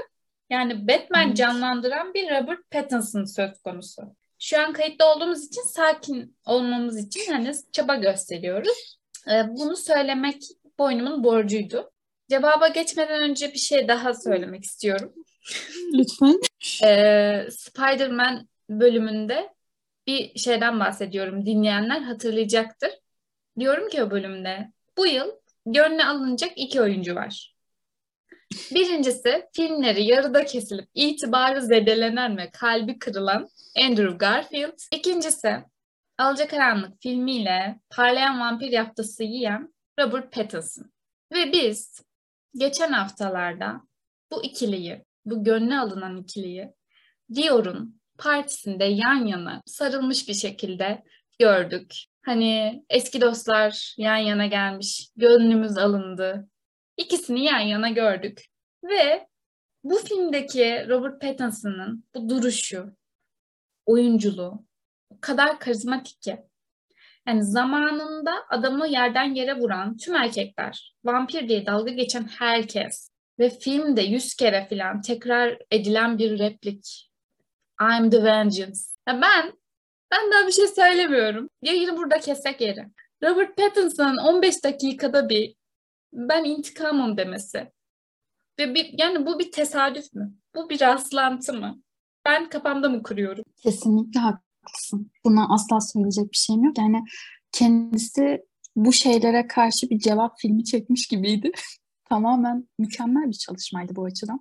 Yani Batman Evet. canlandıran bir Robert Pattinson söz konusu. Şu an kayıtta olduğumuz için sakin olmamız için hani çaba gösteriyoruz. Ee, bunu söylemek boynumun borcuydu. Cevaba geçmeden önce bir şey daha söylemek istiyorum. Lütfen. Ee, Spider-Man bölümünde bir şeyden bahsediyorum. Dinleyenler hatırlayacaktır. Diyorum ki o bölümde bu yıl gönle alınacak iki oyuncu var. Birincisi filmleri yarıda kesilip itibarı zedelenen ve kalbi kırılan Andrew Garfield. İkincisi Alacakaranlık filmiyle parlayan vampir yaftası yiyen Robert Pattinson. Ve biz geçen haftalarda bu ikiliyi, bu gönle alınan ikiliyi Dior'un partisinde yan yana sarılmış bir şekilde gördük. Hani eski dostlar yan yana gelmiş, gönlümüz alındı. İkisini yan yana gördük. Ve bu filmdeki Robert Pattinson'ın bu duruşu, oyunculuğu o kadar karizmatik ki. Yani zamanında adamı yerden yere vuran tüm erkekler, vampir diye dalga geçen herkes ve filmde yüz kere falan tekrar edilen bir replik. I'm the vengeance. Ya ben ben daha bir şey söylemiyorum. Yayını burada kesek yeri. Robert Pattinson'ın 15 dakikada bir ben intikamım demesi. Ve bir, yani bu bir tesadüf mü? Bu bir rastlantı mı? Ben kafamda mı kuruyorum? Kesinlikle haklısın. Buna asla söyleyecek bir şeyim yok. Yani kendisi bu şeylere karşı bir cevap filmi çekmiş gibiydi. Tamamen mükemmel bir çalışmaydı bu açıdan.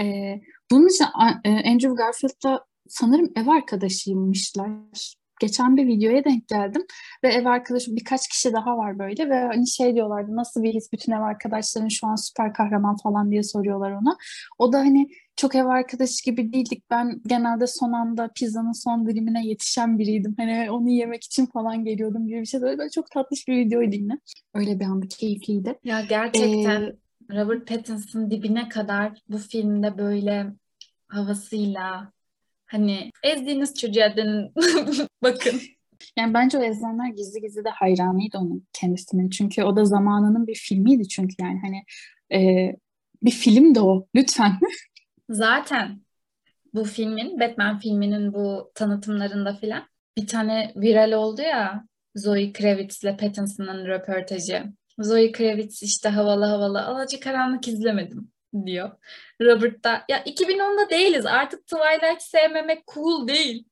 Ee, bunun için e, Andrew Garfield'la sanırım ev arkadaşıymışlar. Geçen bir videoya denk geldim ve ev arkadaşı birkaç kişi daha var böyle ve hani şey diyorlardı nasıl bir his bütün ev arkadaşların şu an süper kahraman falan diye soruyorlar ona. O da hani çok ev arkadaşı gibi değildik. Ben genelde son anda pizzanın son dilimine yetişen biriydim. Hani onu yemek için falan geliyordum gibi bir şey. Böyle çok tatlış bir videoydu yine. Öyle bir anda keyifliydi. Ya gerçekten Ee, Robert Pattinson dibine kadar bu filmde böyle havasıyla hani ezdiğiniz çocuğa denin bakın. Yani bence o ezilenler gizli gizli de hayranıydı onun kendisinin. Çünkü o da zamanının bir filmiydi çünkü yani hani e, bir film de o. Lütfen. Zaten bu filmin, Batman filminin bu tanıtımlarında filan bir tane viral oldu ya Zoe Kravitz'le Pattinson'ın röportajı. Zoe Kravitz işte havalı havalı Alacakaranlık izlemedim diyor. Robert da ya 2010'da değiliz artık Twilight sevmemek cool değil.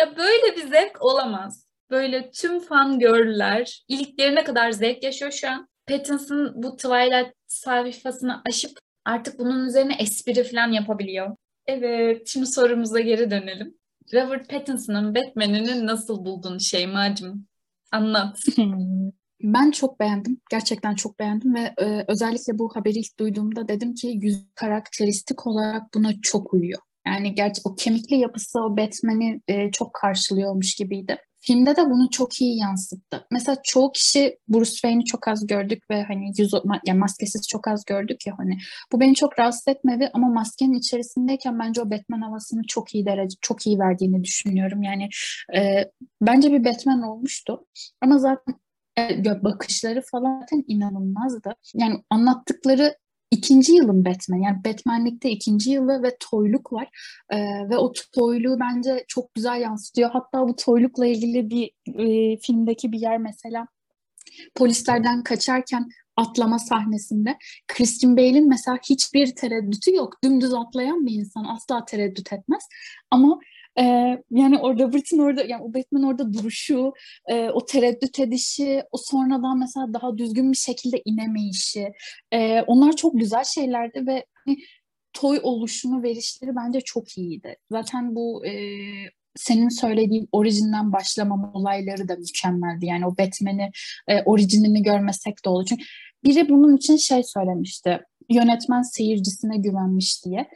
Ya böyle bir zevk olamaz. Böyle tüm fan girl'ler iliklerine kadar zevk yaşıyor şu an. Pattinson bu Twilight sayfasını aşıp artık bunun üzerine espri falan yapabiliyor. Evet, şimdi sorumuza geri dönelim. Robert Pattinson'ın Batman'ini nasıl buldun Şeyma'cığım? Anlat. Ben çok beğendim. Gerçekten çok beğendim ve e, özellikle bu haberi ilk duyduğumda dedim ki yüz karakteristik olarak buna çok uyuyor. Yani gerçi o kemikli yapısı o Batman'i e, çok karşılıyormuş gibiydi. Filmde de bunu çok iyi yansıttı. Mesela çoğu kişi Bruce Wayne'i çok az gördük ve hani yüz yani maskesiz çok az gördük ya hani. Bu beni çok rahatsız etmedi ama maskenin içerisindeyken bence o Batman havasını çok iyi derece çok iyi verdiğini düşünüyorum. Yani e, bence bir Batman olmuştu. Ama zaten bakışları falan zaten inanılmazdı. Yani anlattıkları ikinci yılın Batman. Yani Batman'likte ikinci yılı ve toyluk var. Ee, ve o toyluğu bence çok güzel yansıtıyor. Hatta bu toylukla ilgili bir e, filmdeki bir yer mesela polislerden kaçarken atlama sahnesinde Christian Bale'in mesela hiçbir tereddütü yok. Dümdüz atlayan bir insan asla tereddüt etmez. Ama E, yani o Robert'in orada yani o Batman orada duruşu, e, o tereddüt edişi, o sonradan mesela daha düzgün bir şekilde inemeyişi. E, onlar çok güzel şeylerdi ve hani, toy oluşumu verişleri bence çok iyiydi. Zaten bu e, senin söylediğin orijinden başlamam olayları da mükemmeldi. Yani o Batman'i e, orijinini görmesek de olur. Çünkü biri bunun için şey söylemişti. Yönetmen seyircisine güvenmiş diye.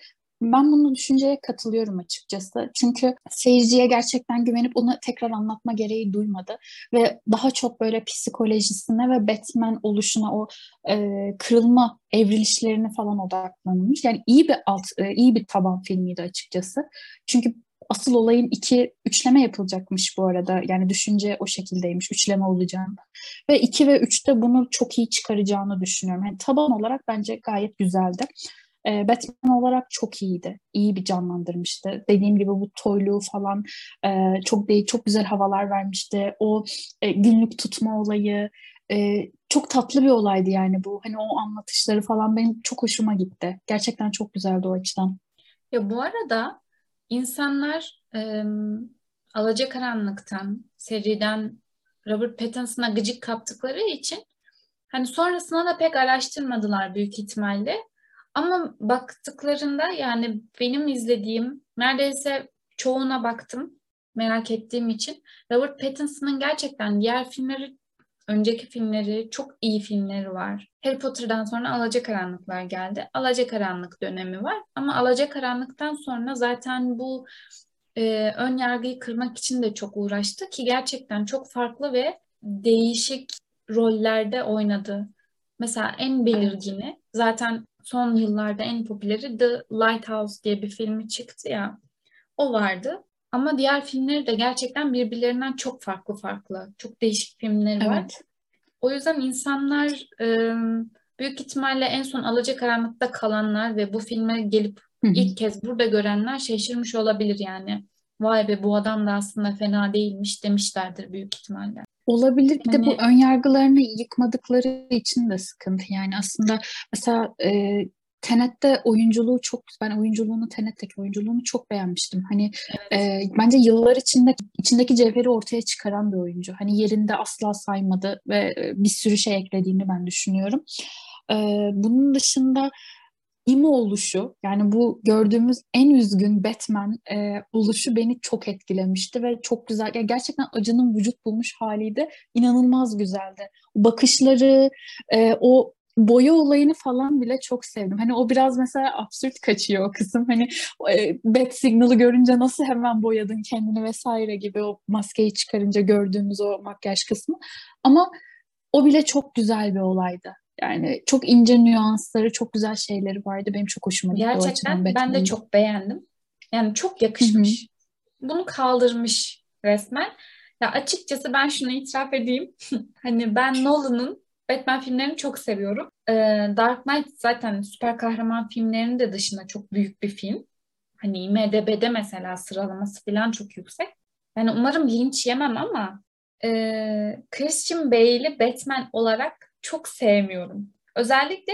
Ben bunu düşünceye katılıyorum açıkçası. Çünkü seyirciye gerçekten güvenip onu tekrar anlatma gereği duymadı. Ve daha çok böyle psikolojisine ve Batman oluşuna o e, kırılma evrilişlerine falan odaklanılmış. Yani iyi bir alt, e, iyi bir taban filmiydi açıkçası. Çünkü asıl olayın iki üçleme yapılacakmış bu arada. Yani düşünce o şekildeymiş. Üçleme olacağını. Ve iki ve üçte bunu çok iyi çıkaracağını düşünüyorum. Yani taban olarak bence gayet güzeldi. E, Batman olarak çok iyiydi. İyi bir canlandırmıştı. Dediğim gibi bu toyluğu falan e, çok değil, çok güzel havalar vermişti. O e, günlük tutma olayı e, çok tatlı bir olaydı yani bu. Hani o anlatışları falan benim çok hoşuma gitti. Gerçekten çok güzeldi o açıdan. Ya bu arada insanlar e, Alacakaranlık'tan, seriden Robert Pattinson'a gıcık kaptıkları için hani sonrasında da pek araştırmadılar büyük ihtimalle. Ama baktıklarında yani benim izlediğim neredeyse çoğuna baktım merak ettiğim için. Robert Pattinson'ın gerçekten diğer filmleri, önceki filmleri çok iyi filmleri var. Harry Potter'dan sonra Alacakaranlıklar geldi. Alacakaranlık dönemi var ama Alacakaranlık'tan sonra zaten bu e, ön yargıyı kırmak için de çok uğraştı ki gerçekten çok farklı ve değişik rollerde oynadı. Mesela en belirgini zaten son yıllarda en popüleri The Lighthouse diye bir filmi çıktı ya. O vardı. Ama diğer filmleri de gerçekten birbirlerinden çok farklı farklı. Çok değişik filmleri var. Evet. O yüzden insanlar e, büyük ihtimalle en son Alacakaranlık'ta kalanlar ve bu filme gelip Hı-hı. ilk kez burada görenler şaşırmış olabilir yani. Vay be bu adam da aslında fena değilmiş demişlerdir büyük ihtimalle. Olabilir. Bir hani... de bu ön yargılarını yıkmadıkları için de sıkıntı. Yani aslında mesela e, Tenet'te oyunculuğu çok ben oyunculuğunu Tenet'teki oyunculuğunu çok beğenmiştim. Hani evet. e, bence yıllar içinde içindeki cevheri ortaya çıkaran bir oyuncu. Hani yerinde asla saymadı ve bir sürü şey eklediğini ben düşünüyorum. E, bunun dışında emo oluşu yani bu gördüğümüz en üzgün Batman e, oluşu beni çok etkilemişti ve çok güzel. Yani gerçekten acının vücut bulmuş haliydi. İnanılmaz güzeldi. Bakışları, e, o boya olayını falan bile çok sevdim. Hani o biraz mesela absürt kaçıyor o kısım. Hani e, Bat Signal'ı görünce nasıl hemen boyadın kendini vesaire gibi o maskeyi çıkarınca gördüğümüz o makyaj kısmı. Ama o bile çok güzel bir olaydı. Yani çok ince nüansları, çok güzel şeyleri vardı. Benim çok hoşuma gitti. Gerçekten ben de çok beğendim. Yani çok yakışmış. Hı-hı. Bunu kaldırmış resmen. Ya açıkçası ben şunu itiraf edeyim. hani ben Nolan'ın Batman filmlerini çok seviyorum. Ee, Dark Knight zaten süper kahraman filmlerinin de dışında çok büyük bir film. Hani IMDB'de mesela sıralaması falan çok yüksek. Yani umarım linç yemem ama e, Christian Bale'i Batman olarak çok sevmiyorum. Özellikle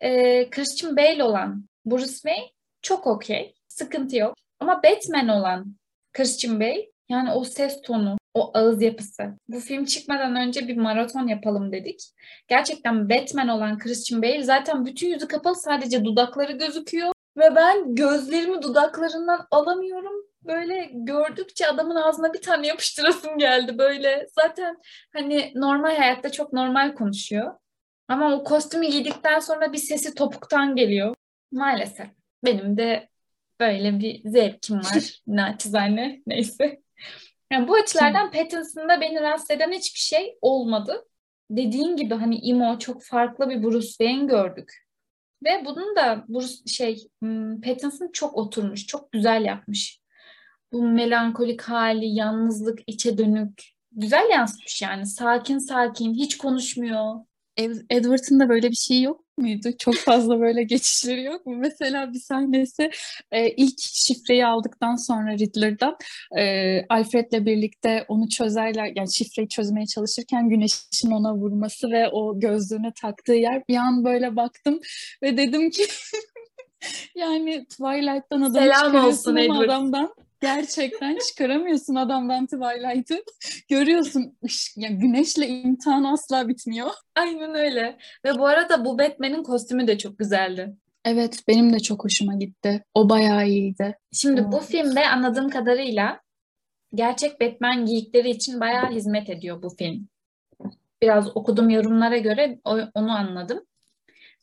e, Christian Bale olan Bruce Wayne çok okey. Sıkıntı yok. Ama Batman olan Christian Bale yani o ses tonu, o ağız yapısı. Bu film çıkmadan önce bir maraton yapalım dedik. Gerçekten Batman olan Christian Bale zaten bütün yüzü kapalı sadece dudakları gözüküyor. Ve ben gözlerimi dudaklarından alamıyorum. Böyle gördükçe adamın ağzına bir tane yapıştırasım geldi böyle. Zaten hani normal hayatta çok normal konuşuyor. Ama o kostümü giydikten sonra bir sesi topuktan geliyor. Maalesef. Benim de böyle bir zevkim var. Naçizane neyse. Yani bu açılardan Pattinson'da beni rahatsız eden hiçbir şey olmadı. Dediğin gibi hani imo çok farklı bir Bruce Wayne gördük. Ve bunun da Bruce şey hmm, Pattinson çok oturmuş, çok güzel yapmış. Bu melankolik hali, yalnızlık, içe dönük güzel yansıtmış yani. Sakin sakin, hiç konuşmuyor. Edward'ın da böyle bir şey yok muydu? Çok fazla böyle geçişleri yok mu? Mesela bir sahnesi e, ilk şifreyi aldıktan sonra Riddler'dan e, Alfred'le birlikte onu çözerler, yani şifreyi çözmeye çalışırken güneşin ona vurması ve o gözlüğüne taktığı yer bir an böyle baktım ve dedim ki yani Twilight'tan adam Selam olsun Edward. adamdan Gerçekten çıkaramıyorsun adamdan Twilight'ı. Görüyorsun ya güneşle imtihan asla bitmiyor. Aynen öyle. Ve bu arada bu Batman'in kostümü de çok güzeldi. Evet benim de çok hoşuma gitti. O bayağı iyiydi. Şimdi hmm. bu filmde anladığım kadarıyla gerçek Batman giyikleri için bayağı hizmet ediyor bu film. Biraz okudum yorumlara göre onu anladım.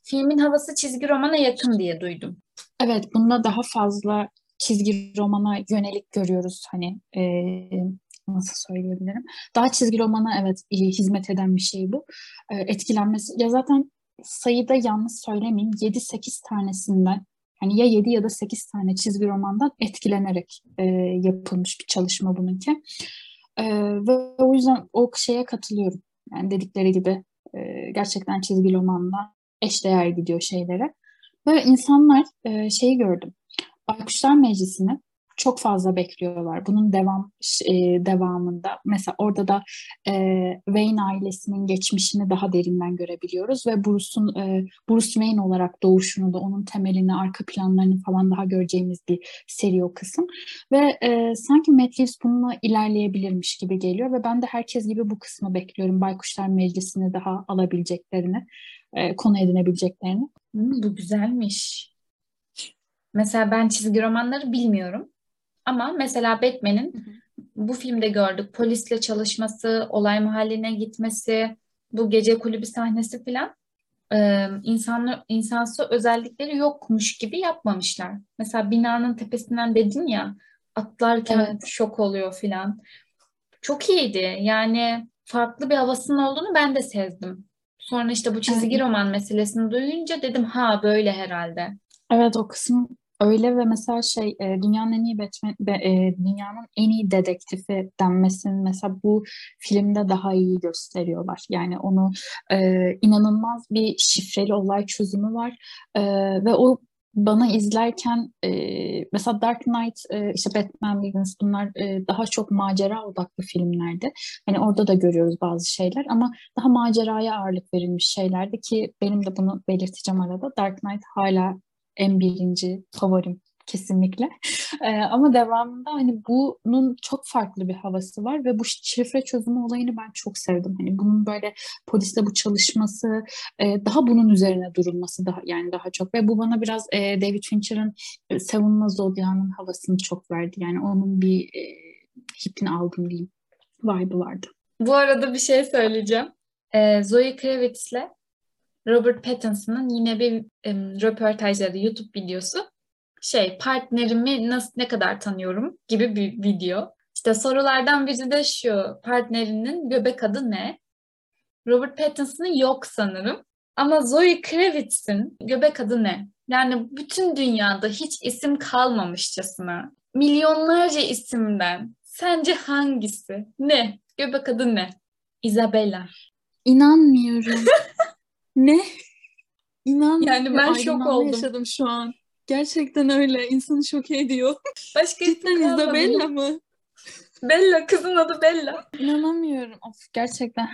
Filmin havası çizgi romana yakın diye duydum. Evet, bunda daha fazla çizgi romana yönelik görüyoruz hani e, nasıl söyleyebilirim. Daha çizgi romana evet hizmet eden bir şey bu. E, etkilenmesi ya zaten sayıda yanlış söylemeyeyim 7-8 tanesinden yani ya 7 ya da 8 tane çizgi romandan etkilenerek e, yapılmış bir çalışma bununki. E, ve o yüzden o şeye katılıyorum. Yani dedikleri gibi e, gerçekten çizgi romanla eşdeğer gidiyor şeylere. Ve insanlar e, şeyi gördüm. Baykuşlar Meclisi'ni çok fazla bekliyorlar. Bunun devam e, devamında mesela orada da e, Wayne ailesinin geçmişini daha derinden görebiliyoruz ve Bruce'un e, Bruce Wayne olarak doğuşunu da onun temelini, arka planlarını falan daha göreceğimiz bir seri o kısım. Ve e, sanki Matt Reeves bununla ilerleyebilirmiş gibi geliyor ve ben de herkes gibi bu kısmı bekliyorum. Baykuşlar Meclisi'ni daha alabileceklerini, e, konu edinebileceklerini. Hmm, bu güzelmiş. Mesela ben çizgi romanları bilmiyorum. Ama mesela Batman'in bu filmde gördük polisle çalışması, olay mahalline gitmesi, bu gece kulübü sahnesi filan e, insanlı, insansı özellikleri yokmuş gibi yapmamışlar. Mesela binanın tepesinden dedin ya atlarken evet. şok oluyor filan. Çok iyiydi. Yani farklı bir havasının olduğunu ben de sezdim. Sonra işte bu çizgi roman meselesini duyunca dedim ha böyle herhalde. Evet o kısım Öyle ve mesela şey e, dünyanın en iyi Batman, e, dünyanın en iyi dedektifi denmesini mesela bu filmde daha iyi gösteriyorlar. Yani onu e, inanılmaz bir şifreli olay çözümü var ve o bana izlerken mesela Dark Knight, işte Batman Begins bunlar daha çok macera odaklı filmlerdi. Hani orada da görüyoruz bazı şeyler ama daha maceraya ağırlık verilmiş şeylerdi ki benim de bunu belirteceğim arada. Dark Knight hala en birinci favorim kesinlikle. Ee, ama devamında hani bunun çok farklı bir havası var ve bu şifre çözümü olayını ben çok sevdim. Hani bunun böyle poliste bu çalışması, e, daha bunun üzerine durulması daha yani daha çok ve bu bana biraz e, David Fincher'ın e, Savunma Zodya'nın havasını çok verdi. Yani onun bir e, hipini aldım diyeyim. Vibe'ı vardı. Bu arada bir şey söyleyeceğim. Ee, Zoe Kravitz'le Robert Pattinson'ın yine bir um, röportajları YouTube videosu. Şey partnerimi nasıl ne kadar tanıyorum gibi bir video. İşte sorulardan biri de şu partnerinin göbek adı ne? Robert Pattinson'ın yok sanırım. Ama Zoe Kravitz'in göbek adı ne? Yani bütün dünyada hiç isim kalmamışçasına milyonlarca isimden sence hangisi? Ne? Göbek adı ne? Isabella. İnanmıyorum. Ne? İnan. Yani ben şok oldum. yaşadım şu an. Gerçekten öyle. İnsanı şok ediyor. Başka Cidden Isabella mı? Bella. Kızın adı Bella. İnanamıyorum. Of gerçekten.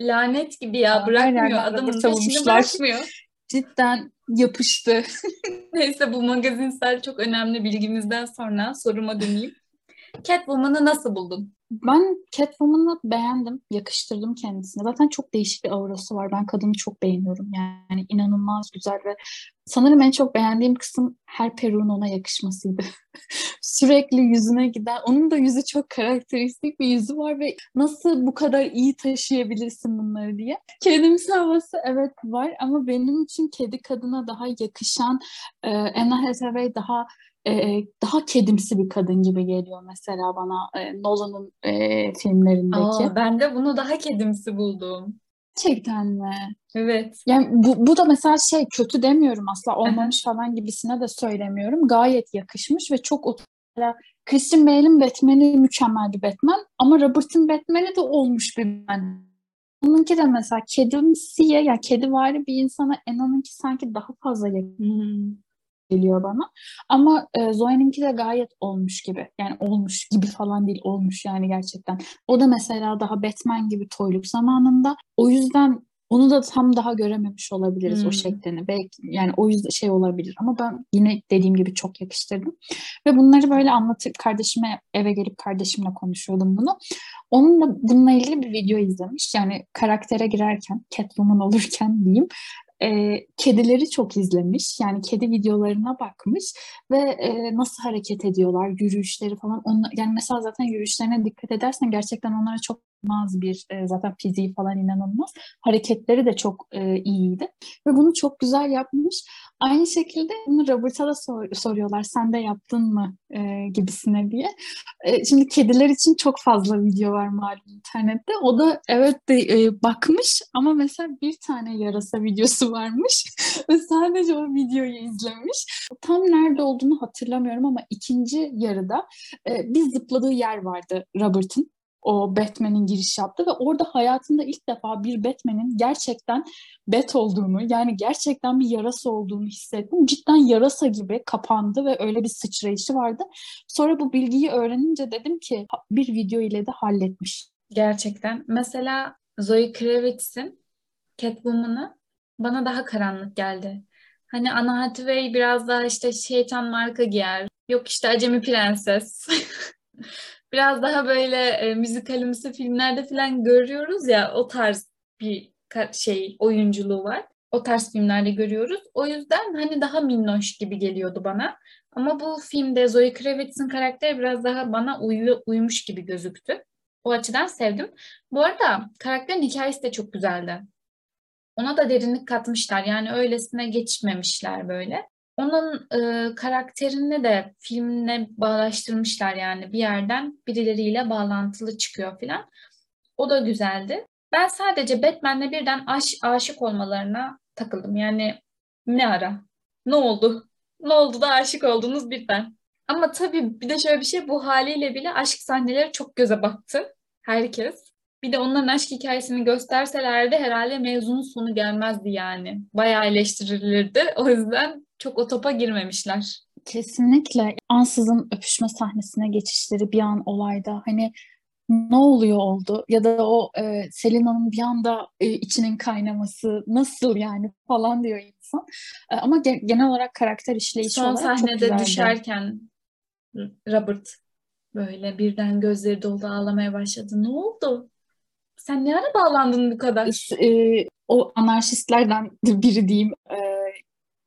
Lanet gibi ya. Bırakmıyor. Adamın peşini bırakmıyor. Cidden yapıştı. Neyse bu magazinsel çok önemli bilgimizden sonra soruma döneyim. Catwoman'ı nasıl buldun? Ben Catwoman'ı beğendim, yakıştırdım kendisine. Zaten çok değişik bir aurası var. Ben kadını çok beğeniyorum. Yani inanılmaz güzel ve sanırım en çok beğendiğim kısım her peruğun ona yakışmasıydı. Sürekli yüzüne giden, onun da yüzü çok karakteristik bir yüzü var ve nasıl bu kadar iyi taşıyabilirsin bunları diye. Kedimsi havası evet var ama benim için kedi kadına daha yakışan e, Anna Hathaway daha e, daha kedimsi bir kadın gibi geliyor mesela bana e, Nolan'ın e, filmlerindeki. Aa, ben de bunu daha kedimsi buldum. Gerçekten mi? Evet. Yani bu, bu da mesela şey kötü demiyorum asla olmamış falan gibisine de söylemiyorum. Gayet yakışmış ve çok mesela Christian Bale'in Batman'i mükemmel bir Batman ama Robert'ın Batman'i de olmuş bir Batman. Onunki de mesela kedimsiye ya yani kedi var bir insana Ena'nınki sanki daha fazla yakın. Hmm geliyor bana. Ama e, Zoe'ninki de gayet olmuş gibi. Yani olmuş gibi falan değil, olmuş yani gerçekten. O da mesela daha Batman gibi toyluk zamanında. O yüzden onu da tam daha görememiş olabiliriz Hmm. o şeklini. Belki yani o yüzden şey olabilir ama ben yine dediğim gibi çok yakıştırdım. Ve bunları böyle anlatıp kardeşime eve gelip kardeşimle konuşuyordum bunu. Onunla bununla ilgili bir video izlemiş. Yani karaktere girerken, Catwoman olurken diyeyim. E, kedileri çok izlemiş. Yani kedi videolarına bakmış ve e, nasıl hareket ediyorlar, yürüyüşleri falan. Onla, yani mesela zaten yürüyüşlerine dikkat edersen gerçekten onlara çok inanılmaz bir e, zaten fiziği falan inanılmaz. Hareketleri de çok e, iyiydi ve bunu çok güzel yapmış. Aynı şekilde bunu Robert'a da sor- soruyorlar sen de yaptın mı e, gibisine diye. E, şimdi kediler için çok fazla video var malum internette. O da evet de e, bakmış ama mesela bir tane yarasa videosu varmış ve sadece o videoyu izlemiş. Tam nerede olduğunu hatırlamıyorum ama ikinci yarıda e, bir zıpladığı yer vardı Robert'ın o Batman'in giriş yaptı ve orada hayatında ilk defa bir Batman'in gerçekten Bat olduğunu yani gerçekten bir yarasa olduğunu hissettim. Cidden yarasa gibi kapandı ve öyle bir sıçrayışı vardı. Sonra bu bilgiyi öğrenince dedim ki bir video ile de halletmiş. Gerçekten. Mesela Zoe Kravitz'in Catwoman'ı bana daha karanlık geldi. Hani Anne Hathaway biraz daha işte şeytan marka giyer. Yok işte acemi prenses. Biraz daha böyle e, müzikalimsi filmlerde falan görüyoruz ya o tarz bir şey oyunculuğu var. O tarz filmlerde görüyoruz. O yüzden hani daha minnoş gibi geliyordu bana. Ama bu filmde Zoe Kravitz'in karakteri biraz daha bana uyu, uymuş gibi gözüktü. O açıdan sevdim. Bu arada karakterin hikayesi de çok güzeldi. Ona da derinlik katmışlar. Yani öylesine geçmemişler böyle. Onun e, karakterini de filmle bağlaştırmışlar yani bir yerden birileriyle bağlantılı çıkıyor falan. O da güzeldi. Ben sadece Batman'le birden aş, aşık olmalarına takıldım. Yani ne ara? Ne oldu? Ne oldu da aşık oldunuz birden? Ama tabii bir de şöyle bir şey bu haliyle bile aşk sahneleri çok göze battı. Herkes. Bir de onların aşk hikayesini gösterselerdi herhalde mevzunun sonu gelmezdi yani. Bayağı eleştirilirdi. O yüzden çok o topa girmemişler. Kesinlikle ansızın öpüşme sahnesine geçişleri bir an olayda hani ne oluyor oldu ya da o e, Selina'nın bir anda e, içinin kaynaması nasıl yani falan diyor insan. E, ama ge- genel olarak karakter işleyişi Son olarak çok sahnede güzeldi. düşerken Robert böyle birden gözleri doldu ağlamaya başladı. Ne oldu? Sen ne ara bağlandın bu kadar? E, o anarşistlerden biri diyeyim e,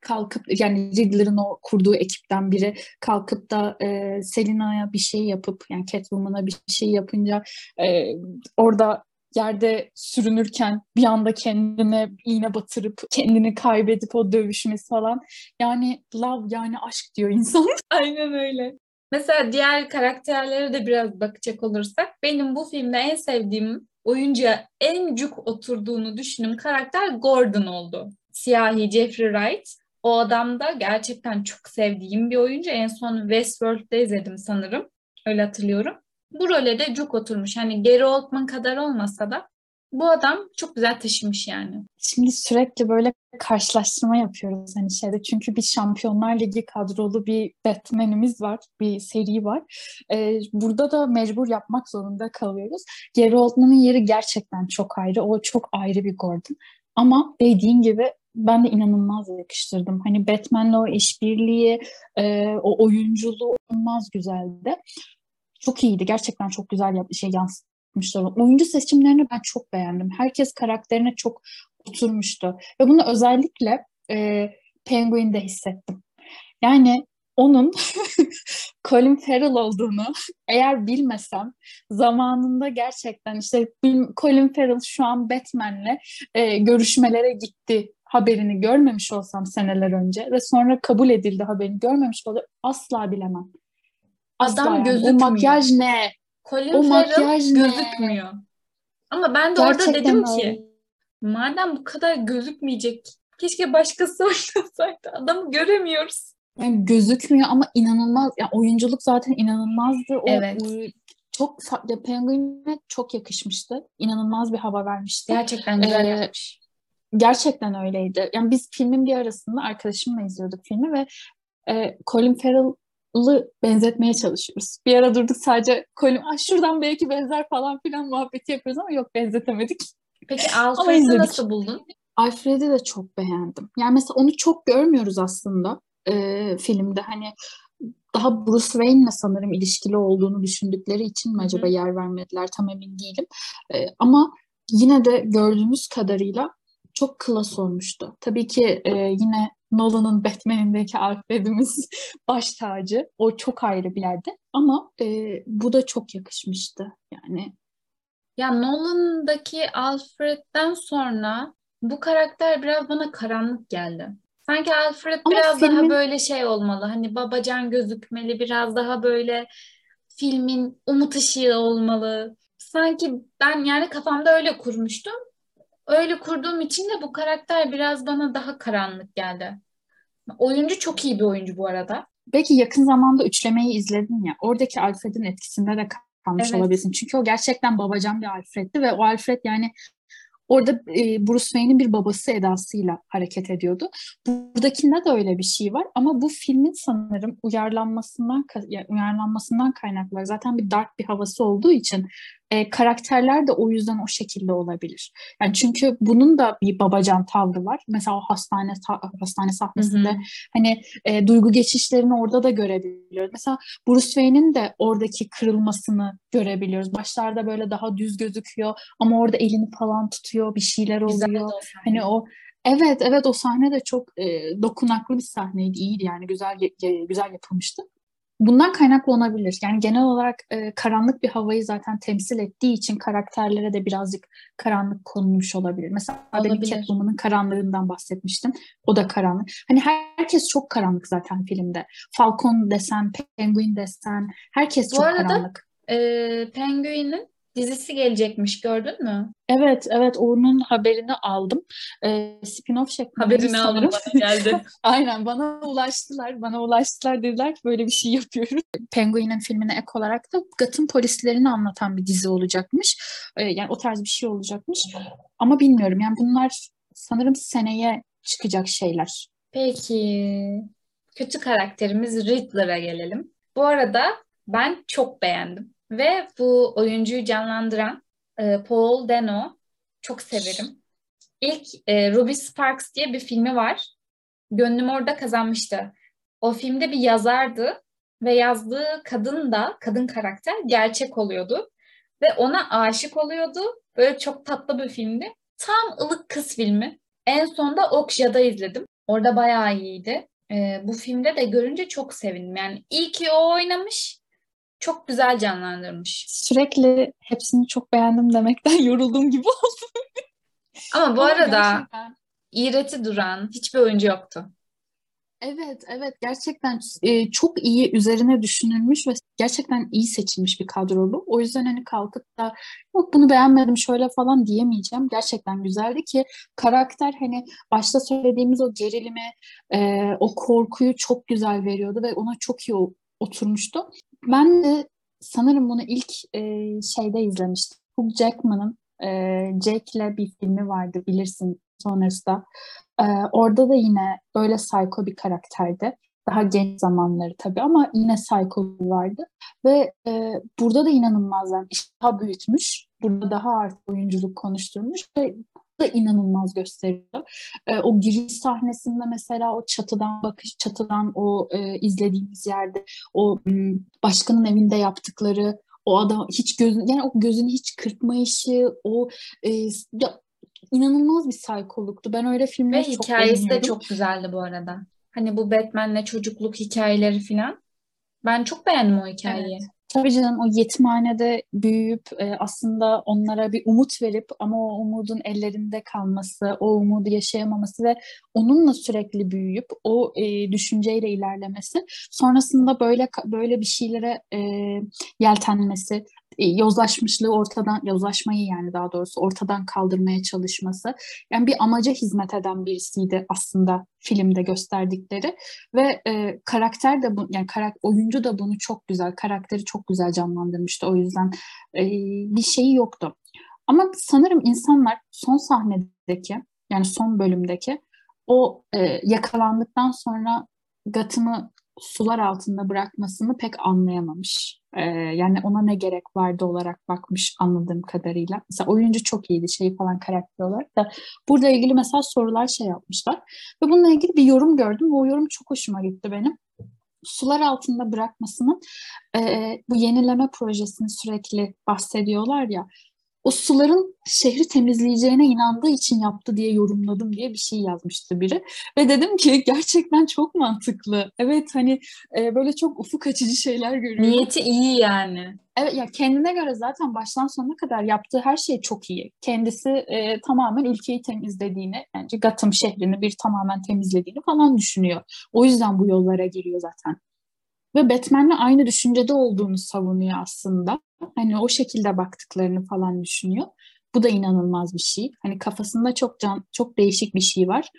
kalkıp yani Riddler'ın o kurduğu ekipten biri kalkıp da e, Selina'ya bir şey yapıp yani Catwoman'a bir şey yapınca e, orada yerde sürünürken bir anda kendine iğne batırıp kendini kaybedip o dövüşmesi falan yani love yani aşk diyor insan. Aynen öyle. Mesela diğer karakterlere de biraz bakacak olursak benim bu filmde en sevdiğim oyuncuya en cuk oturduğunu düşündüğüm karakter Gordon oldu. Siyahi Jeffrey Wright. O adam da gerçekten çok sevdiğim bir oyuncu. En son Westworld'da izledim sanırım. Öyle hatırlıyorum. Bu role de cuk oturmuş. Hani Gary Oldman kadar olmasa da bu adam çok güzel taşımış yani. Şimdi sürekli böyle karşılaştırma yapıyoruz hani şeyde çünkü bir Şampiyonlar Ligi kadrolu bir Batman'imiz var, bir seri var. Ee, burada da mecbur yapmak zorunda kalıyoruz. Gary Oldman'ın yeri gerçekten çok ayrı. O çok ayrı bir Gordon. Ama dediğin gibi ben de inanılmaz yakıştırdım. Hani Batman'le o işbirliği, e, o oyunculuğu inanılmaz güzeldi. Çok iyiydi. Gerçekten çok güzel şey yansıtmışlar. Oyuncu seçimlerini ben çok beğendim. Herkes karakterine çok oturmuştu. Ve bunu özellikle e, Penguin'de hissettim. Yani onun Colin Farrell olduğunu eğer bilmesem zamanında gerçekten işte Colin Farrell şu an Batman'le e, görüşmelere gitti haberini görmemiş olsam seneler önce ve sonra kabul edildi haberini görmemiş olsam asla bilemem. Asla Adam yani. gözükmüyor. O makyaj ne? Colin O makyaj ne? gözükmüyor. Ama ben de orada Gerçekten dedim öyle. ki madem bu kadar gözükmeyecek keşke başkası oynasaydı. Adamı göremiyoruz. Yani gözükmüyor ama inanılmaz. Yani oyunculuk zaten inanılmazdı. O Evet. e, çok farklı. Penguin'e çok yakışmıştı. İnanılmaz bir hava vermişti. Gerçekten güzel Ee, yapmış. Gerçekten öyleydi. Yani biz filmin bir arasında arkadaşımla izliyorduk filmi ve e, Colin Farrell'ı benzetmeye çalışıyoruz. Bir ara durduk sadece Colin, "Ay şuradan belki benzer falan filan muhabbeti yapıyoruz ama yok benzetemedik. Peki Alfred'i nasıl buldun? Alfred'i de çok beğendim. Yani mesela onu çok görmüyoruz aslında e, filmde. Hani daha Bruce Wayne'le sanırım ilişkili olduğunu düşündükleri için mi acaba yer vermediler tam emin değilim. E, ama yine de gördüğümüz kadarıyla çok klas olmuştu. Tabii ki e, yine Nolan'ın Batman'indeki Alfred'imiz baş tacı. O çok ayrı bir yerde. Ama e, bu da çok yakışmıştı. Yani ya Nolan'daki Alfred'den sonra bu karakter biraz bana karanlık geldi. Sanki Alfred Ama biraz filmin... daha böyle şey olmalı. Hani babacan gözükmeli, biraz daha böyle filmin umut ışığı olmalı. Sanki ben yani kafamda öyle kurmuştum. Öyle kurduğum için de bu karakter biraz bana daha karanlık geldi. Oyuncu çok iyi bir oyuncu bu arada. Belki yakın zamanda üçlemeyi izledin ya. Oradaki Alfred'in etkisinde de kalmış evet. olabilirsin. Çünkü o gerçekten babacan bir Alfred'ti ve o Alfred yani Orada e, Bruce Wayne'in bir babası edasıyla hareket ediyordu. Buradakinde de öyle bir şey var ama bu filmin sanırım uyarlanmasından yani uyarlanmasından kaynaklı. Zaten bir dark bir havası olduğu için e, karakterler de o yüzden o şekilde olabilir. Yani çünkü bunun da bir babacan tavrı var. Mesela o hastane hastane sahnesinde hı hı. hani e, duygu geçişlerini orada da görebiliyoruz. Mesela Bruce Wayne'in de oradaki kırılmasını görebiliyoruz. Başlarda böyle daha düz gözüküyor ama orada elini falan tutuyor, bir şeyler oluyor. Hani o Evet, evet o sahne de çok e, dokunaklı bir sahneydi, iyiydi yani güzel güzel yapılmıştı. Bundan kaynaklı olabilir. Yani genel olarak e, karanlık bir havayı zaten temsil ettiği için karakterlere de birazcık karanlık konulmuş olabilir. Mesela olabilir. benim Catwoman'ın karanlığından bahsetmiştim. O da karanlık. Hani herkes çok karanlık zaten filmde. Falcon desen, Penguin desen herkes Bu çok arada, karanlık. E, Penguin'in dizisi gelecekmiş gördün mü? Evet evet onun haberini aldım. Ee, spin-off şeklinde Haberini aldım bana geldi. Aynen bana ulaştılar. Bana ulaştılar dediler ki böyle bir şey yapıyoruz. Penguin'in filmine ek olarak da Gotham polislerini anlatan bir dizi olacakmış. Ee, yani o tarz bir şey olacakmış. Ama bilmiyorum yani bunlar sanırım seneye çıkacak şeyler. Peki kötü karakterimiz Riddler'a gelelim. Bu arada ben çok beğendim. Ve bu oyuncuyu canlandıran e, Paul Dano çok severim. İlk e, Ruby Sparks diye bir filmi var. Gönlüm orada kazanmıştı. O filmde bir yazardı ve yazdığı kadın da, kadın karakter gerçek oluyordu. Ve ona aşık oluyordu. Böyle çok tatlı bir filmdi. Tam ılık kız filmi. En sonda Okja'da izledim. Orada bayağı iyiydi. E, bu filmde de görünce çok sevindim. Yani iyi ki o oynamış çok güzel canlandırmış. Sürekli hepsini çok beğendim demekten yoruldum gibi oldu. Ama bu Ama arada gerçekten... iğreti duran hiçbir oyuncu yoktu. Evet, evet gerçekten e, çok iyi üzerine düşünülmüş ve gerçekten iyi seçilmiş bir kadro bu. O yüzden hani kalkıp da yok bunu beğenmedim şöyle falan diyemeyeceğim. Gerçekten güzeldi ki karakter hani başta söylediğimiz o gerilimi, e, o korkuyu çok güzel veriyordu ve ona çok iyi oturmuştu. Ben de sanırım bunu ilk e, şeyde izlemiştim. Hugh Jackman'ın e, Jack'le bir filmi vardı bilirsin sonrasında. E, orada da yine böyle psycho bir karakterdi. Daha genç zamanları tabii ama yine psycho vardı. Ve e, burada da inanılmaz yani daha büyütmüş. Burada daha artık oyunculuk konuşturmuş ve da inanılmaz gösteriyor. E, o giriş sahnesinde mesela o çatıdan bakış, çatıdan o e, izlediğimiz yerde o başkanın evinde yaptıkları o adam hiç gözün yani o gözünü hiç kırpmayışı o e, ya, inanılmaz bir saykoluktu. Ben öyle filmleri Ve çok hikayesi de çok güzeldi bu arada. Hani bu Batman'le çocukluk hikayeleri falan. Ben çok beğendim o hikayeyi. Evet. Tabii canım o yetimhanede büyüyüp e, aslında onlara bir umut verip ama o umudun ellerinde kalması, o umudu yaşayamaması ve onunla sürekli büyüyüp o e, düşünceyle ilerlemesi, sonrasında böyle böyle bir şeylere e, yeltenmesi, yozlaşmışlığı ortadan yozlaşmayı yani daha doğrusu ortadan kaldırmaya çalışması yani bir amaca hizmet eden birisiydi aslında filmde gösterdikleri. Ve e, karakter de bu yani karak, oyuncu da bunu çok güzel karakteri çok güzel canlandırmıştı. O yüzden e, bir şeyi yoktu. Ama sanırım insanlar son sahnedeki yani son bölümdeki o e, yakalandıktan sonra Gotham'ı sular altında bırakmasını pek anlayamamış. Ee, yani ona ne gerek vardı olarak bakmış anladığım kadarıyla. Mesela oyuncu çok iyiydi şey falan karakter olarak da burada ilgili mesela sorular şey yapmışlar. Ve bununla ilgili bir yorum gördüm ve o yorum çok hoşuma gitti benim. Sular altında bırakmasının e, bu yenileme projesini sürekli bahsediyorlar ya o suların şehri temizleyeceğine inandığı için yaptı diye yorumladım diye bir şey yazmıştı biri. Ve dedim ki gerçekten çok mantıklı. Evet hani e, böyle çok ufuk açıcı şeyler görüyorum. Niyeti iyi yani. Evet ya kendine göre zaten baştan sona kadar yaptığı her şey çok iyi. Kendisi e, tamamen ülkeyi temizlediğini, yani Gotham şehrini bir tamamen temizlediğini falan düşünüyor. O yüzden bu yollara giriyor zaten. Ve Batman'le aynı düşüncede olduğunu savunuyor aslında. Hani o şekilde baktıklarını falan düşünüyor. Bu da inanılmaz bir şey. Hani kafasında çok can, çok değişik bir şey var.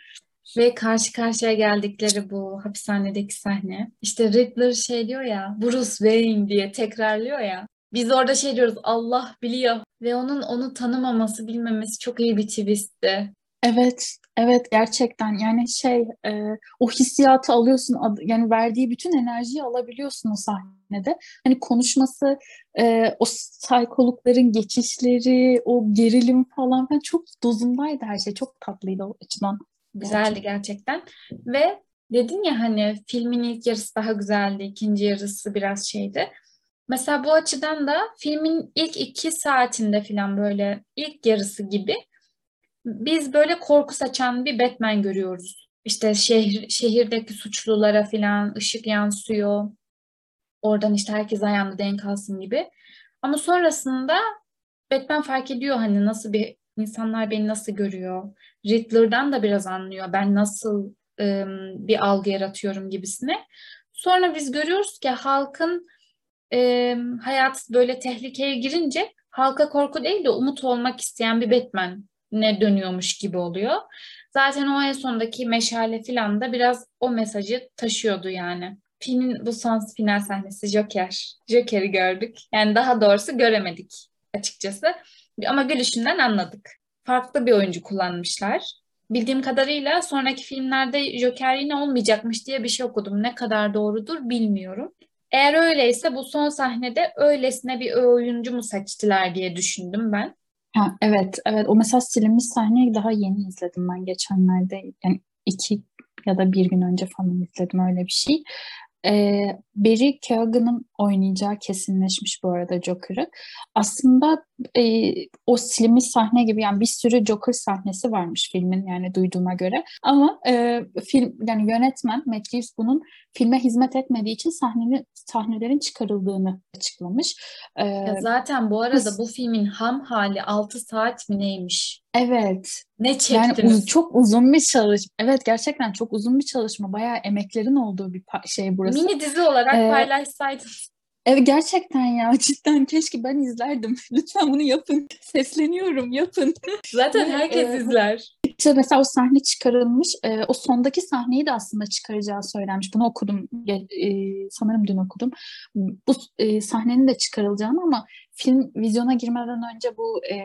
Ve karşı karşıya geldikleri bu hapishanedeki sahne. İşte Riddler şey diyor ya, Bruce Wayne diye tekrarlıyor ya. Biz orada şey diyoruz, Allah biliyor. Ve onun onu tanımaması, bilmemesi çok iyi bir twistti. Evet, evet gerçekten yani şey e, o hissiyatı alıyorsun yani verdiği bütün enerjiyi alabiliyorsun o sahnede. Hani konuşması, e, o psikologların geçişleri, o gerilim falan falan çok dozundaydı her şey. Çok tatlıydı o açıdan. Güzeldi gerçekten. Ve dedin ya hani filmin ilk yarısı daha güzeldi, ikinci yarısı biraz şeydi. Mesela bu açıdan da filmin ilk iki saatinde falan böyle ilk yarısı gibi biz böyle korku saçan bir Batman görüyoruz. İşte şehir, şehirdeki suçlulara falan ışık yansıyor. Oradan işte herkes ayağında denk alsın gibi. Ama sonrasında Batman fark ediyor hani nasıl bir insanlar beni nasıl görüyor. Riddler'dan da biraz anlıyor. Ben nasıl ım, bir algı yaratıyorum gibisine. Sonra biz görüyoruz ki halkın e, hayatı böyle tehlikeye girince halka korku değil de umut olmak isteyen bir Batman ne dönüyormuş gibi oluyor. Zaten o en sondaki meşale filan da biraz o mesajı taşıyordu yani. Filmin bu son final sahnesi Joker. Joker'i gördük. Yani daha doğrusu göremedik açıkçası. Ama gülüşünden anladık. Farklı bir oyuncu kullanmışlar. Bildiğim kadarıyla sonraki filmlerde Joker yine olmayacakmış diye bir şey okudum. Ne kadar doğrudur bilmiyorum. Eğer öyleyse bu son sahnede öylesine bir oyuncu mu seçtiler diye düşündüm ben. Ha, evet, evet. O mesela silinmiş sahneyi daha yeni izledim ben geçenlerde. Yani iki ya da bir gün önce falan izledim öyle bir şey. E, Barry Keoghan'ın oynayacağı kesinleşmiş bu arada Joker'ı. Aslında e, o silinmiş sahne gibi yani bir sürü Joker sahnesi varmış filmin yani duyduğuma göre. Ama e, film yani yönetmen Matt Reeves bunun filme hizmet etmediği için sahnenin sahnelerin çıkarıldığını açıklamış. E, ya zaten bu arada bu filmin ham hali 6 saat mi neymiş? Evet. Ne çektiniz? Yani uz- çok uzun bir çalışma. Evet gerçekten çok uzun bir çalışma. Bayağı emeklerin olduğu bir şey burası. Mini dizi olarak ee, paylaşsaydınız. Evet gerçekten ya cidden keşke ben izlerdim. Lütfen bunu yapın. Sesleniyorum yapın. Zaten herkes ee, izler. İşte mesela o sahne çıkarılmış. E, o sondaki sahneyi de aslında çıkaracağı söylenmiş. Bunu okudum. E, sanırım dün okudum. Bu e, sahnenin de çıkarılacağını ama film vizyona girmeden önce bu e,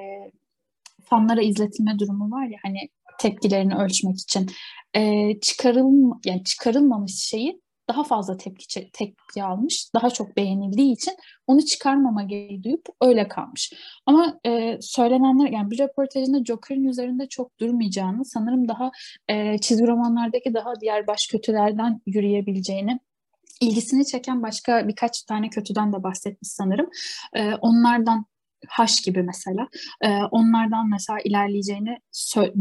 fanlara izletilme durumu var ya hani tepkilerini ölçmek için e, çıkarılma yani çıkarılmamış şeyi daha fazla tepki tepki almış, daha çok beğenildiği için onu çıkarmama gereği duyup öyle kalmış. Ama e, söylenenler yani bir röportajında Joker'in üzerinde çok durmayacağını, sanırım daha e, çizgi romanlardaki daha diğer baş kötülerden yürüyebileceğini ilgisini çeken başka birkaç tane kötüden de bahsetmiş sanırım. E, onlardan Haş gibi mesela. E, onlardan mesela ilerleyeceğini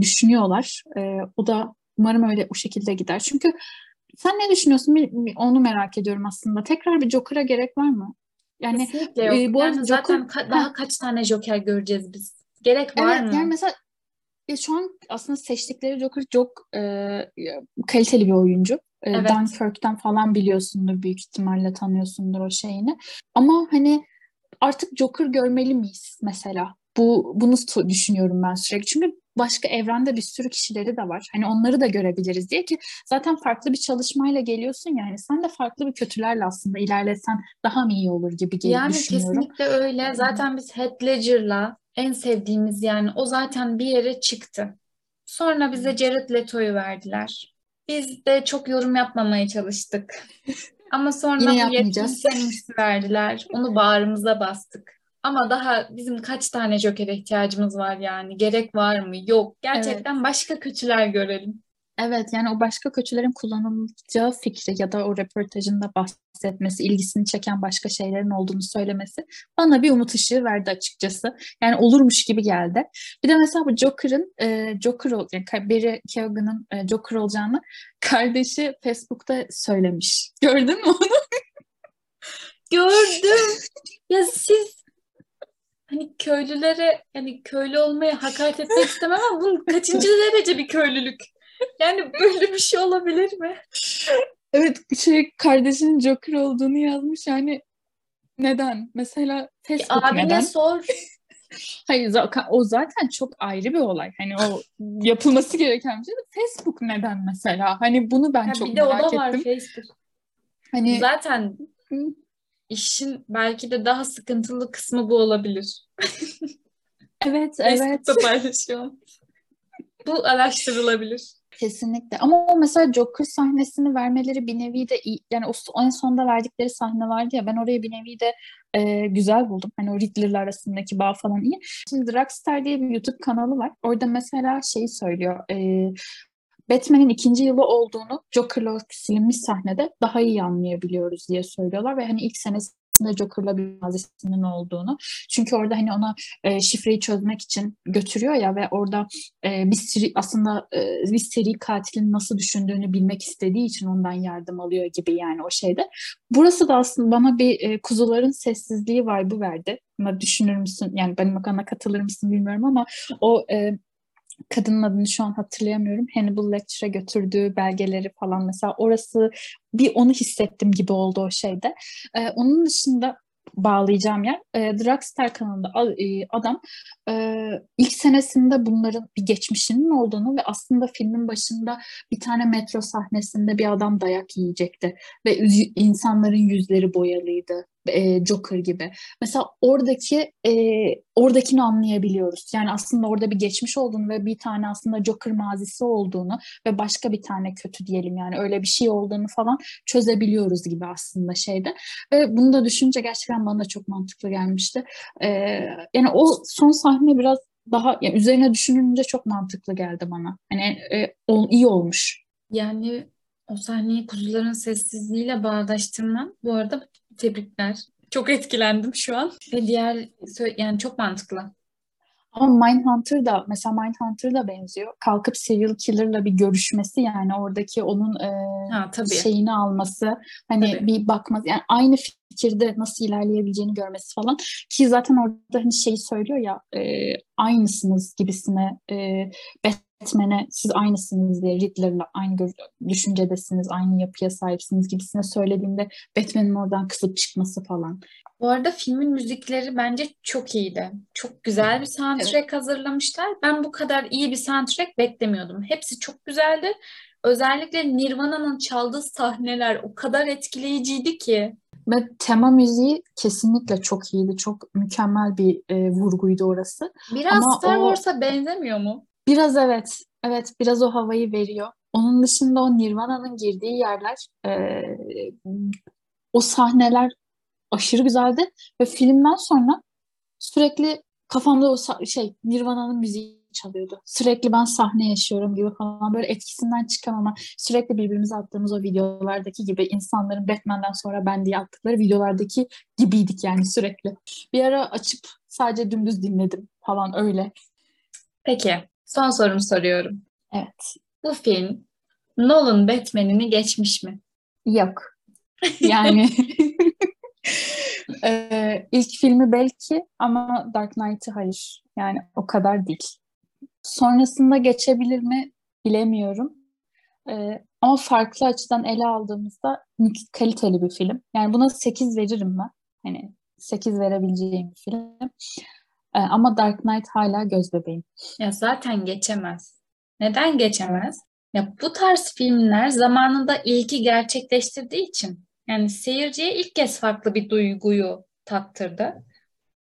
düşünüyorlar. E, o da umarım öyle o şekilde gider. Çünkü sen ne düşünüyorsun? Onu merak ediyorum aslında. Tekrar bir Joker'a gerek var mı? Yani Kesinlikle yok. E, bu yani Joker... zaten ka- daha kaç tane Joker göreceğiz biz? Gerek var evet, mı? Yani mesela e, şu an aslında seçtikleri Joker çok e, kaliteli bir oyuncu. E, evet. Dunkirk'ten falan biliyorsundur büyük ihtimalle tanıyorsundur o şeyini. Ama hani artık Joker görmeli miyiz mesela? Bu bunu düşünüyorum ben sürekli. Çünkü başka evrende bir sürü kişileri de var. Hani onları da görebiliriz diye ki zaten farklı bir çalışmayla geliyorsun yani sen de farklı bir kötülerle aslında ilerlesen daha mı iyi olur gibi geliyor yani düşünüyorum. Yani kesinlikle öyle. Zaten biz Heath Ledger'la en sevdiğimiz yani o zaten bir yere çıktı. Sonra bize Jared Leto'yu verdiler. Biz de çok yorum yapmamaya çalıştık. Ama sonra Yine yapmayacağız. verdiler. Onu bağrımıza bastık. Ama daha bizim kaç tane Joker'e ihtiyacımız var yani? Gerek var mı? Yok. Gerçekten başka kötüler görelim. Evet yani o başka kötülerin kullanılacağı fikri ya da o röportajında bahsetmesi, ilgisini çeken başka şeylerin olduğunu söylemesi bana bir umut ışığı verdi açıkçası. Yani olurmuş gibi geldi. Bir de mesela bu Joker'ın e, Joker ol, yani Barry Keoghan'ın e, Joker olacağını kardeşi Facebook'ta söylemiş. Gördün mü onu? Gördüm. Ya siz hani köylülere yani köylü olmaya hakaret etmek istemem ama bunun kaçıncı derece bir köylülük? Yani böyle bir şey olabilir mi? Evet şey kardeşinin Joker olduğunu yazmış yani neden? Mesela Facebook Abine neden? sor. Hayır o zaten çok ayrı bir olay. Hani o yapılması gereken bir şey de Facebook neden mesela? Hani bunu ben Ha, çok bir de o merak da var ettim. Facebook. Hani Zaten işin belki de daha sıkıntılı kısmı bu olabilir. evet evet Facebook'ta paylaşıyor. Bu araştırılabilir. kesinlikle. Ama o mesela Joker sahnesini vermeleri bir nevi de iyi. Yani o en sonda verdikleri sahne vardı ya ben orayı bir nevi de e, güzel buldum. Hani o Riddler'la arasındaki bağ falan iyi. Şimdi Dragstar diye bir YouTube kanalı var. Orada mesela şeyi söylüyor. E, Batman'in ikinci yılı olduğunu Joker'la silinmiş sahnede daha iyi anlayabiliyoruz diye söylüyorlar ve hani ilk senesinde Joker'la bir mazisinin olduğunu. Çünkü orada hani ona e, şifreyi çözmek için götürüyor ya ve orada e, bir seri, aslında e, bir seri katilin nasıl düşündüğünü bilmek istediği için ondan yardım alıyor gibi yani o şeyde. Burası da aslında bana bir e, kuzuların sessizliği vibe'ı verdi. Ama düşünür müsün? Yani benim bakana katılır mısın bilmiyorum ama o e, kadının adını şu an hatırlayamıyorum. Hannibal Lecter'e götürdüğü belgeleri falan mesela orası bir onu hissettim gibi oldu o şeyde. Ee, onun dışında bağlayacağım yer e, Dragstar kanalında e, adam e, ilk senesinde bunların bir geçmişinin olduğunu ve aslında filmin başında bir tane metro sahnesinde bir adam dayak yiyecekti ve insanların yüzleri boyalıydı e, Joker gibi. Mesela oradaki e, oradakini anlayabiliyoruz. Yani aslında orada bir geçmiş olduğunu ve bir tane aslında Joker mazisi olduğunu ve başka bir tane kötü diyelim yani öyle bir şey olduğunu falan çözebiliyoruz gibi aslında şeyde. Ve bunu da düşünce gerçekten bana da çok mantıklı gelmişti. E, yani o son sahne biraz daha yani üzerine düşününce çok mantıklı geldi bana. Hani e, iyi olmuş. Yani o sahneyi kuzuların sessizliğiyle bağdaştırman bu arada tebrikler. Çok etkilendim şu an. Ve diğer yani çok mantıklı. Ama Mindhunter da mesela Mindhunter da benziyor. Kalkıp serial killer'la bir görüşmesi yani oradaki onun e, Ha tabii. şeyini alması hani Tabii. bir bakması yani aynı fikirde nasıl ilerleyebileceğini görmesi falan ki zaten orada hani şeyi söylüyor ya e, aynısınız gibisine e, Batman'e siz aynısınız diye Riddler'la aynı düşüncedesiniz aynı yapıya sahipsiniz gibisine söylediğinde Batman'in oradan kısıp çıkması falan. Bu arada filmin müzikleri bence çok iyiydi. Çok güzel bir soundtrack hazırlamışlar. Ben bu kadar iyi bir soundtrack beklemiyordum. Hepsi çok güzeldi. Özellikle Nirvana'nın çaldığı sahneler o kadar etkileyiciydi ki. Ve tema müziği kesinlikle çok iyiydi. Çok mükemmel bir e, vurguydu orası. Biraz Ama Star o- Wars'a benzemiyor mu? Biraz evet. Evet biraz o havayı veriyor. Onun dışında o Nirvana'nın girdiği yerler e, o sahneler aşırı güzeldi ve filmden sonra sürekli kafamda o şey Nirvana'nın müziği çalıyordu. Sürekli ben sahne yaşıyorum gibi falan böyle etkisinden çıkamama sürekli birbirimize attığımız o videolardaki gibi insanların Batman'den sonra ben diye attıkları videolardaki gibiydik yani sürekli. Bir ara açıp sadece dümdüz dinledim falan öyle. Peki, son sorumu soruyorum. Evet. Bu film Nolan Batman'ini geçmiş mi? Yok. Yani Ee, ilk filmi belki ama Dark Knight'ı hayır. Yani o kadar değil. Sonrasında geçebilir mi bilemiyorum. Ee, ama farklı açıdan ele aldığımızda kaliteli bir film. Yani buna 8 veririm ben. Hani 8 verebileceğim bir film. Ee, ama Dark Knight hala göz bebeğim. Ya zaten geçemez. Neden geçemez? Ya bu tarz filmler zamanında ilki gerçekleştirdiği için yani seyirciye ilk kez farklı bir duyguyu tattırdı.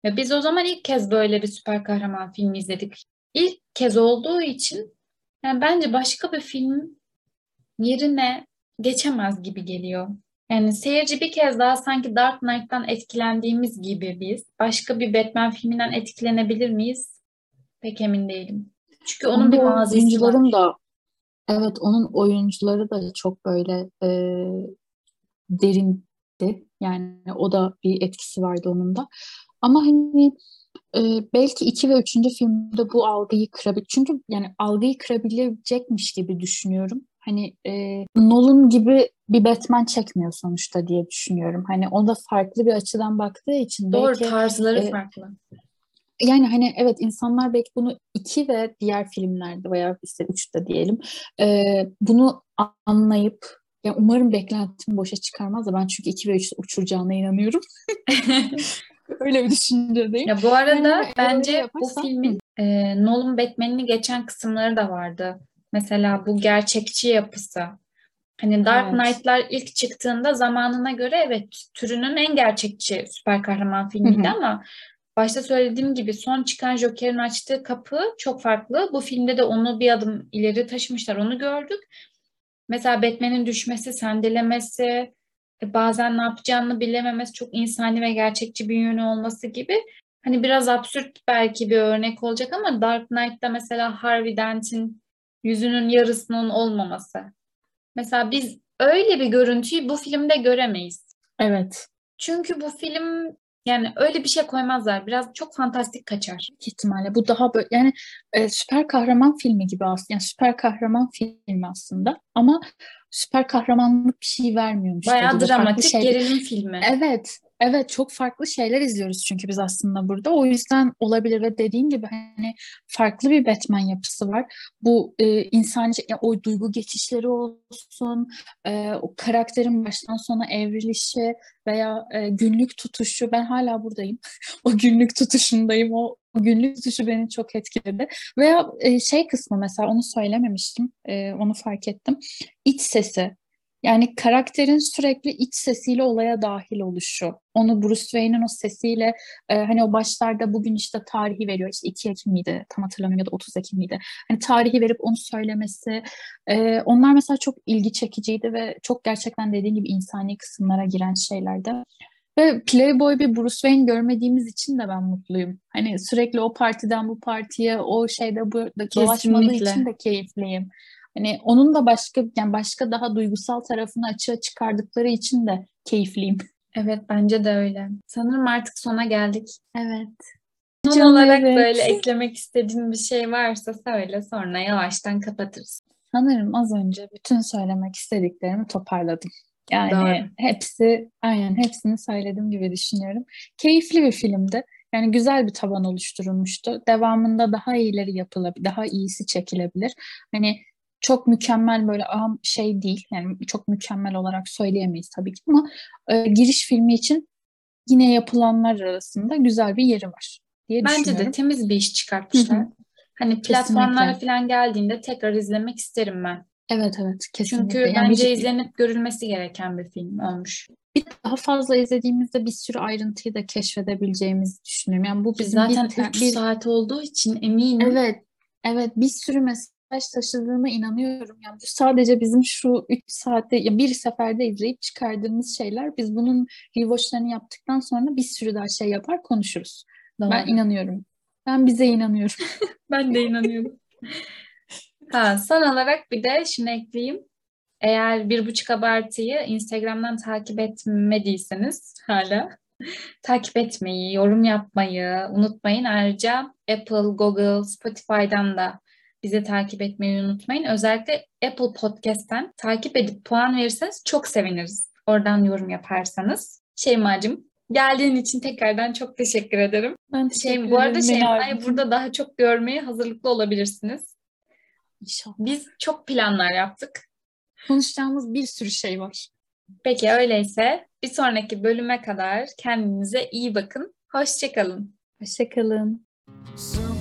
Ve biz o zaman ilk kez böyle bir süper kahraman filmi izledik. İlk kez olduğu için yani bence başka bir film yerine geçemez gibi geliyor. Yani seyirci bir kez daha sanki Dark Knight'tan etkilendiğimiz gibi biz başka bir Batman filminden etkilenebilir miyiz? Pek emin değilim. Çünkü onun, onun bir mazisi var. da evet onun oyuncuları da çok böyle e, derindi. Yani o da bir etkisi vardı onun da. Ama hani e, belki iki ve üçüncü filmde bu algıyı kırabilir. Çünkü yani algıyı kırabilecekmiş gibi düşünüyorum. Hani e, Nolan gibi bir Batman çekmiyor sonuçta diye düşünüyorum. Hani o da farklı bir açıdan baktığı için Doğru, belki tarzları e, farklı. Yani hani evet insanlar belki bunu iki ve diğer filmlerde veya işte üçte diyelim e, bunu anlayıp ya umarım beklentim boşa çıkarmaz da ben çünkü iki ve üçte uçuracağına inanıyorum. Öyle bir düşüncedeyim. Ya bu arada yani bence bu filmin e, Nolan Batman'ini geçen kısımları da vardı. Mesela bu gerçekçi yapısı. Hani Dark evet. Knight'lar ilk çıktığında zamanına göre evet türünün en gerçekçi süper kahraman filmiydi Hı-hı. ama başta söylediğim gibi son çıkan Joker'in açtığı kapı çok farklı. Bu filmde de onu bir adım ileri taşımışlar. Onu gördük. Mesela Batman'in düşmesi, sendelemesi, e, bazen ne yapacağını bilememesi, çok insani ve gerçekçi bir yönü olması gibi. Hani biraz absürt belki bir örnek olacak ama Dark Knight'ta mesela Harvey Dent'in yüzünün yarısının olmaması. Mesela biz öyle bir görüntüyü bu filmde göremeyiz. Evet. Çünkü bu film yani öyle bir şey koymazlar. Biraz çok fantastik kaçar. ihtimalle. Bu daha böyle yani e, süper kahraman filmi gibi aslında. Yani süper kahraman filmi aslında. Ama süper kahramanlık bir şey vermiyormuş. Bayağı dramatik şey... gerilim filmi. Evet. Evet çok farklı şeyler izliyoruz çünkü biz aslında burada. O yüzden olabilir ve dediğin gibi hani farklı bir Batman yapısı var. Bu e, insancı ya, o duygu geçişleri olsun, e, o karakterin baştan sona evrilişi veya e, günlük tutuşu. Ben hala buradayım. o günlük tutuşundayım. O günlük tutuşu beni çok etkiledi. Veya e, şey kısmı mesela onu söylememiştim. E, onu fark ettim. İç sesi. Yani karakterin sürekli iç sesiyle olaya dahil oluşu. Onu Bruce Wayne'in o sesiyle e, hani o başlarda bugün işte tarihi veriyor. İşte 2 Ekim miydi? Tam hatırlamıyorum ya da 30 Ekim miydi? Hani tarihi verip onu söylemesi. E, onlar mesela çok ilgi çekiciydi ve çok gerçekten dediğim gibi insani kısımlara giren şeylerdi. Ve Playboy bir Bruce Wayne görmediğimiz için de ben mutluyum. Hani sürekli o partiden bu partiye, o şeyde bu dolaşmadığı için de keyifliyim. Hani onun da başka yani başka daha duygusal tarafını açığa çıkardıkları için de keyifliyim. Evet bence de öyle. Sanırım artık sona geldik. Evet. Son Canım olarak evet. böyle eklemek istediğin bir şey varsa söyle sonra yavaştan kapatırız. Sanırım az önce bütün söylemek istediklerimi toparladım. Yani Doğru. hepsi aynen hepsini söylediğim gibi düşünüyorum. Keyifli bir filmdi. Yani güzel bir taban oluşturulmuştu. Devamında daha iyileri yapılabilir, daha iyisi çekilebilir. Hani çok mükemmel böyle aham şey değil. Yani çok mükemmel olarak söyleyemeyiz tabii ki ama e, giriş filmi için yine yapılanlar arasında güzel bir yeri var diye Bence de temiz bir iş çıkartmışlar. Hı-hı. Hani platformlara falan geldiğinde tekrar izlemek isterim ben. Evet evet kesinlikle. Çünkü yani bence bir... izlenip görülmesi gereken bir film olmuş. Bir daha fazla izlediğimizde bir sürü ayrıntıyı da keşfedebileceğimizi düşünüyorum. Yani bu bizim zaten bir, 3 bir... saat olduğu için eminim. Evet. Evet bir sürü mesela taşıdığına inanıyorum. Yani sadece bizim şu 3 saatte ya bir seferde izleyip çıkardığımız şeyler. Biz bunun rewatchlarını yaptıktan sonra bir sürü daha şey yapar konuşuruz. Doğru. Ben inanıyorum. Ben bize inanıyorum. ben de inanıyorum. ha, son olarak bir de şunu ekleyeyim. Eğer bir buçuk abartıyı Instagram'dan takip etmediyseniz hala takip etmeyi, yorum yapmayı unutmayın. Ayrıca Apple, Google, Spotify'dan da bizi takip etmeyi unutmayın. Özellikle Apple Podcast'ten takip edip puan verirseniz çok seviniriz. Oradan yorum yaparsanız. Şeyma'cığım geldiğin için tekrardan çok teşekkür ederim. Ben teşekkür şey, Bu arada Şeyma'yı burada daha çok görmeye hazırlıklı olabilirsiniz. İnşallah. Biz çok planlar yaptık. Konuşacağımız bir sürü şey var. Peki öyleyse bir sonraki bölüme kadar kendinize iyi bakın. Hoşçakalın. Hoşçakalın. Way